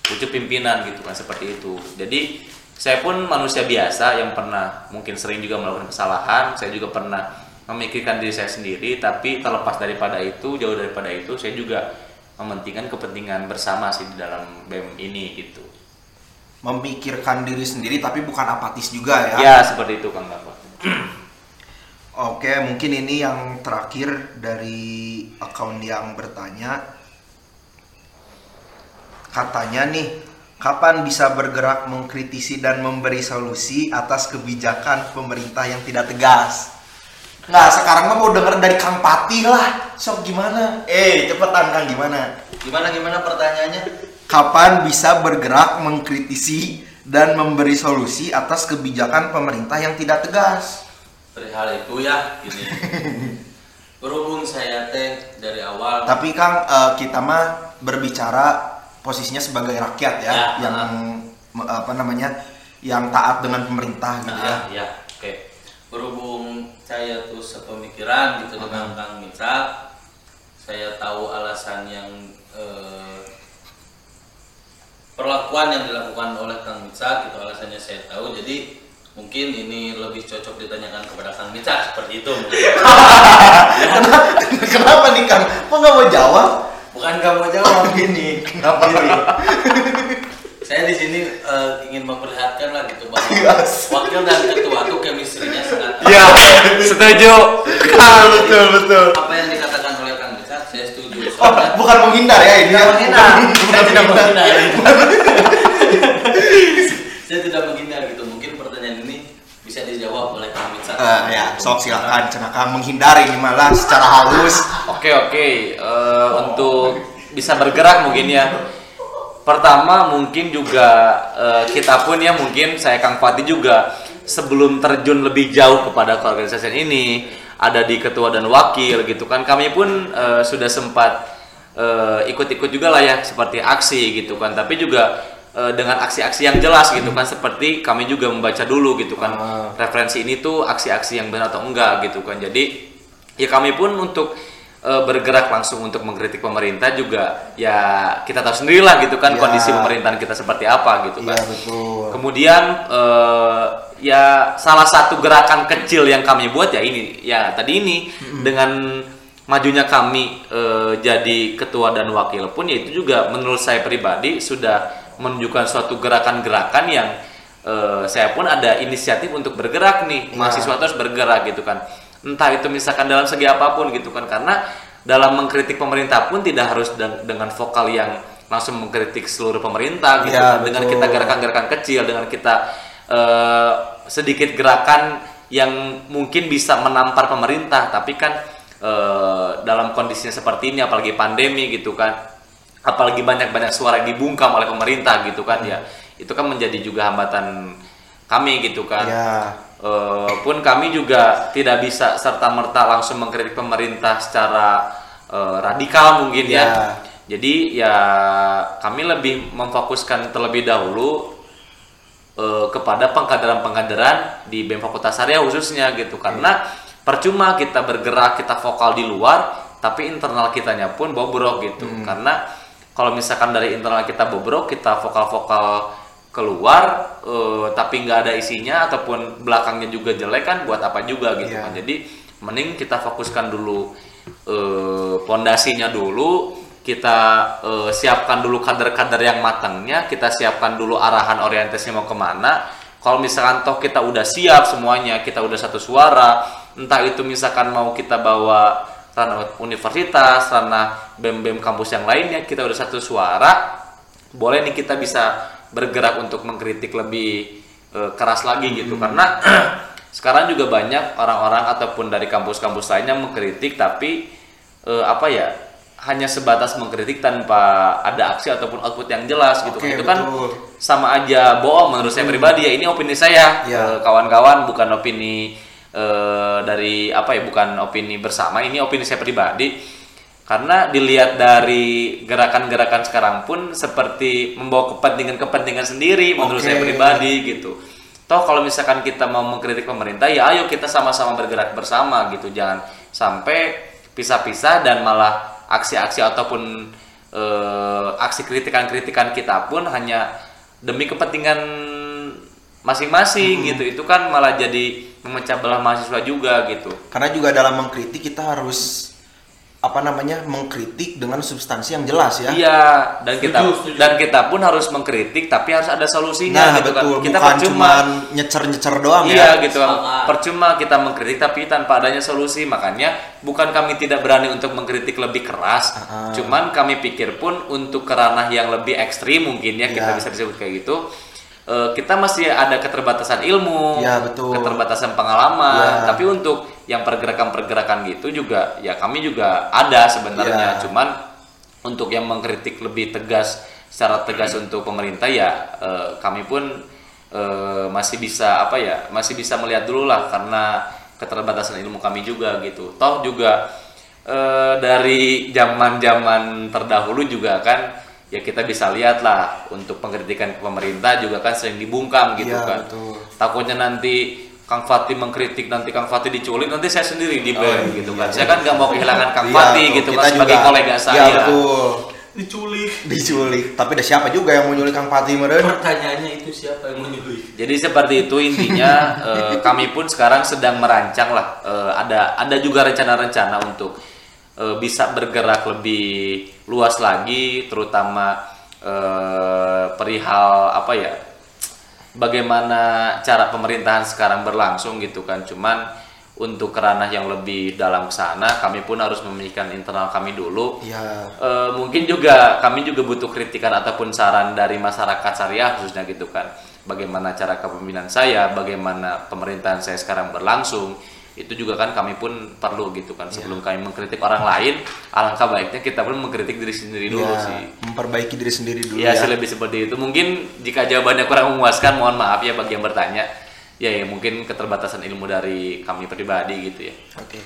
pucuk pimpinan gitu kan seperti itu. Jadi saya pun manusia biasa yang pernah mungkin sering juga melakukan kesalahan, saya juga pernah memikirkan diri saya sendiri, tapi terlepas daripada itu, jauh daripada itu, saya juga mementingkan kepentingan bersama sih di dalam BEM ini gitu. Memikirkan diri sendiri tapi bukan apatis juga ya. Ya, seperti itu Kang Bapak. (clears throat) Oke, mungkin ini yang terakhir dari akun yang bertanya. Katanya nih, kapan bisa bergerak mengkritisi dan memberi solusi atas kebijakan pemerintah yang tidak tegas? Nggak, sekarang mah mau denger dari Kang Pati lah. Sok gimana? Eh, cepetan Kang gimana? Gimana gimana pertanyaannya? Kapan bisa bergerak mengkritisi dan memberi solusi atas kebijakan pemerintah yang tidak tegas? Perihal itu ya gini. (laughs) Berhubung saya teh dari awal Tapi Kang, eh, kita mah berbicara posisinya sebagai rakyat ya, Ya, yang apa namanya, yang taat dengan pemerintah gitu ya. Ya, oke. Berhubung saya tuh sepemikiran gitu dengan Kang Mitra, saya tahu alasan yang eh, perlakuan yang dilakukan oleh Kang Mitra, gitu alasannya saya tahu. Jadi mungkin ini lebih cocok ditanyakan kepada Kang Mitra seperti itu. (laughs) mungkin. Kenapa nih Kang? Kok nggak mau jawab? Bukan kamu jawab (laughs) Gini, kenapa Gini. nih? saya di sini eh, ingin memperlihatkan lah gitu bahwa (laughs) Yes. wakil dan ketua tuh chemistry-nya sangat Ya, (laughs) setuju. betul betul. apa yang dikatakan oleh Kang Bisa saya setuju Oh, bukan menghindar ya ini. ya? menghindar Bukan tidak menghindar. menghindar saya tidak menghindar gitu mungkin pertanyaan ini bisa Eh, ya, sok silakan cenaka menghindar ini malah secara halus. Oke, oke. Eh, untuk bisa bergerak mungkin ya. Pertama mungkin juga eh, kita pun ya mungkin saya Kang Fatih juga sebelum terjun lebih jauh kepada keorganisasian ini ada di ketua dan wakil gitu kan kami pun eh, sudah sempat ikut-ikut juga lah ya seperti aksi gitu kan tapi juga eh, dengan aksi-aksi yang jelas gitu kan seperti kami juga membaca dulu gitu kan Ah. referensi ini tuh aksi-aksi yang benar atau enggak gitu kan jadi ya kami pun untuk eh, bergerak langsung untuk mengkritik pemerintah juga ya kita tahu sendirilah gitu kan Ya. kondisi pemerintahan kita seperti apa gitu kan betul. Kemudian eh, ya salah satu gerakan kecil yang kami buat ya ini ya tadi ini dengan majunya kami eh, jadi ketua dan wakil pun ya itu juga menurut saya pribadi sudah menunjukkan suatu gerakan-gerakan yang eh, saya pun ada inisiatif untuk bergerak nih Iya. mahasiswa terus bergerak gitu kan entah itu misalkan dalam segi apa pun gitu kan karena dalam mengkritik pemerintah pun tidak harus den- dengan vokal yang langsung mengkritik seluruh pemerintah gitu Iya, kan. dengan betul. kita gerakan-gerakan kecil dengan kita eh, sedikit gerakan yang mungkin bisa menampar pemerintah tapi kan eh, dalam kondisinya seperti ini apalagi pandemi gitu kan apalagi banyak-banyak suara yang dibungkam oleh pemerintah gitu kan ya. Itu kan menjadi juga hambatan kami gitu kan. Ya. Eh, pun kami juga tidak bisa serta merta langsung mengkritik pemerintah secara eh, radikal mungkin ya. Ya. Jadi ya kami lebih memfokuskan terlebih dahulu eh, kepada pengkaderan-pengkaderan di BEM Fakultas Syariah khususnya gitu. Karena percuma kita bergerak kita vokal di luar tapi internal kitanya pun bobrok gitu. Karena kalau misalkan dari internal kita bobrok kita vokal-vokal keluar eh, tapi nggak ada isinya ataupun belakangnya juga jelek kan buat apa juga gitu Iya. kan jadi mending kita fokuskan dulu eh, pondasinya dulu kita eh, siapkan dulu kader-kader yang matangnya kita siapkan dulu arahan orientasinya mau ke mana kalau misalkan toh kita udah siap semuanya kita udah satu suara entah itu misalkan mau kita bawa ranah universitas ranah bem bem kampus yang lainnya kita udah satu suara boleh nih kita bisa bergerak untuk mengkritik lebih eh, keras lagi gitu. Karena (clears throat) sekarang juga banyak orang-orang ataupun dari kampus-kampus lainnya mengkritik tapi eh, apa ya hanya sebatas mengkritik tanpa ada aksi ataupun output yang jelas gitu. Oke, kan itu kan betul. sama aja bohong menurut saya pribadi ya ini opini saya. Ya. Kawan-kawan bukan opini eh, dari apa ya bukan opini bersama ini opini saya pribadi. Karena dilihat dari gerakan-gerakan sekarang pun seperti membawa kepentingan-kepentingan sendiri menurut saya pribadi gitu. Toh kalau misalkan kita mau mengkritik pemerintah ya ayo kita sama-sama bergerak bersama gitu. Jangan sampai pisah-pisah dan malah aksi-aksi ataupun eh, aksi kritikan-kritikan kita pun hanya demi kepentingan masing-masing gitu itu kan malah jadi memecah belah mahasiswa juga gitu Karena juga dalam mengkritik kita harus apa namanya mengkritik dengan substansi yang jelas ya. Iya, dan kita Setuju, setuju. dan kita pun harus mengkritik tapi harus ada solusinya Nah gitu betul, kan. Kita bukan percuma cuma nyecer-nyecer doang Iya ya. gitu kan. Percuma kita mengkritik tapi tanpa adanya solusi. Makanya bukan kami tidak berani untuk mengkritik lebih keras, Ah. cuman kami pikir pun untuk ke ranah yang lebih ekstrim mungkin ya kita Iya. bisa disebut kayak gitu. Eh, kita masih ada keterbatasan ilmu, Iya, betul. keterbatasan pengalaman. Iya. Tapi untuk yang pergerakan-pergerakan gitu juga ya kami juga ada sebenarnya. Iya. Cuman untuk yang mengkritik lebih tegas secara tegas untuk pemerintah ya eh, kami pun eh, masih bisa apa ya masih bisa melihat dulu lah karena keterbatasan ilmu kami juga gitu toh juga eh, dari zaman zaman terdahulu juga kan ya kita bisa lihat lah untuk pengkritikan ke pemerintah juga kan sering dibungkam gitu Iya, kan betul. takutnya nanti Kang Fatih mengkritik nanti Kang Fatih diculik nanti saya sendiri di iya, ban gitu kan iya. saya kan nggak mau kehilangan Kang Iya, Fatih gitu kita kan sebagai juga- kolega saya Iya betul. diculik Diculik. Tapi ada siapa juga yang mau nyulik Kang Fatih meren? pertanyaannya itu siapa yang menyulik Jadi seperti itu intinya (laughs) eh, kami pun sekarang sedang merancang lah eh, ada ada juga rencana-rencana untuk eh, bisa bergerak lebih luas lagi terutama eh, perihal apa ya bagaimana cara pemerintahan sekarang berlangsung gitu kan. Cuman untuk kerana yang lebih dalam ke sana kami pun harus memikirkan internal kami dulu. Iya. Eh, mungkin juga kami juga butuh kritikan ataupun saran dari masyarakat syariah khususnya gitu kan. Bagaimana cara kepemimpinan saya bagaimana pemerintahan saya sekarang berlangsung itu juga kan kami pun perlu gitu kan sebelum kami mengkritik orang lain alangkah baiknya kita pun mengkritik diri sendiri dulu Iya, sih memperbaiki diri sendiri dulu ya ya. sih lebih seperti itu mungkin jika jawabannya kurang memuaskan mohon maaf ya bagi yang bertanya ya, ya mungkin keterbatasan ilmu dari kami pribadi gitu ya. Oke.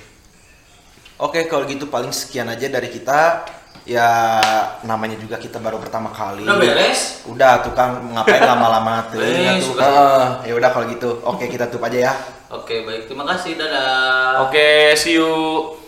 Oke, kalau gitu paling sekian aja dari kita. Ya namanya juga kita baru pertama kali. Udah beres? Udah tukang ngapain lama-lama tuh. (laughs) Beres, Ya tuh. ya udah kalau gitu. Oke, kita tutup aja ya. Oke, baik. Terima kasih. Dadah. Oke, see you.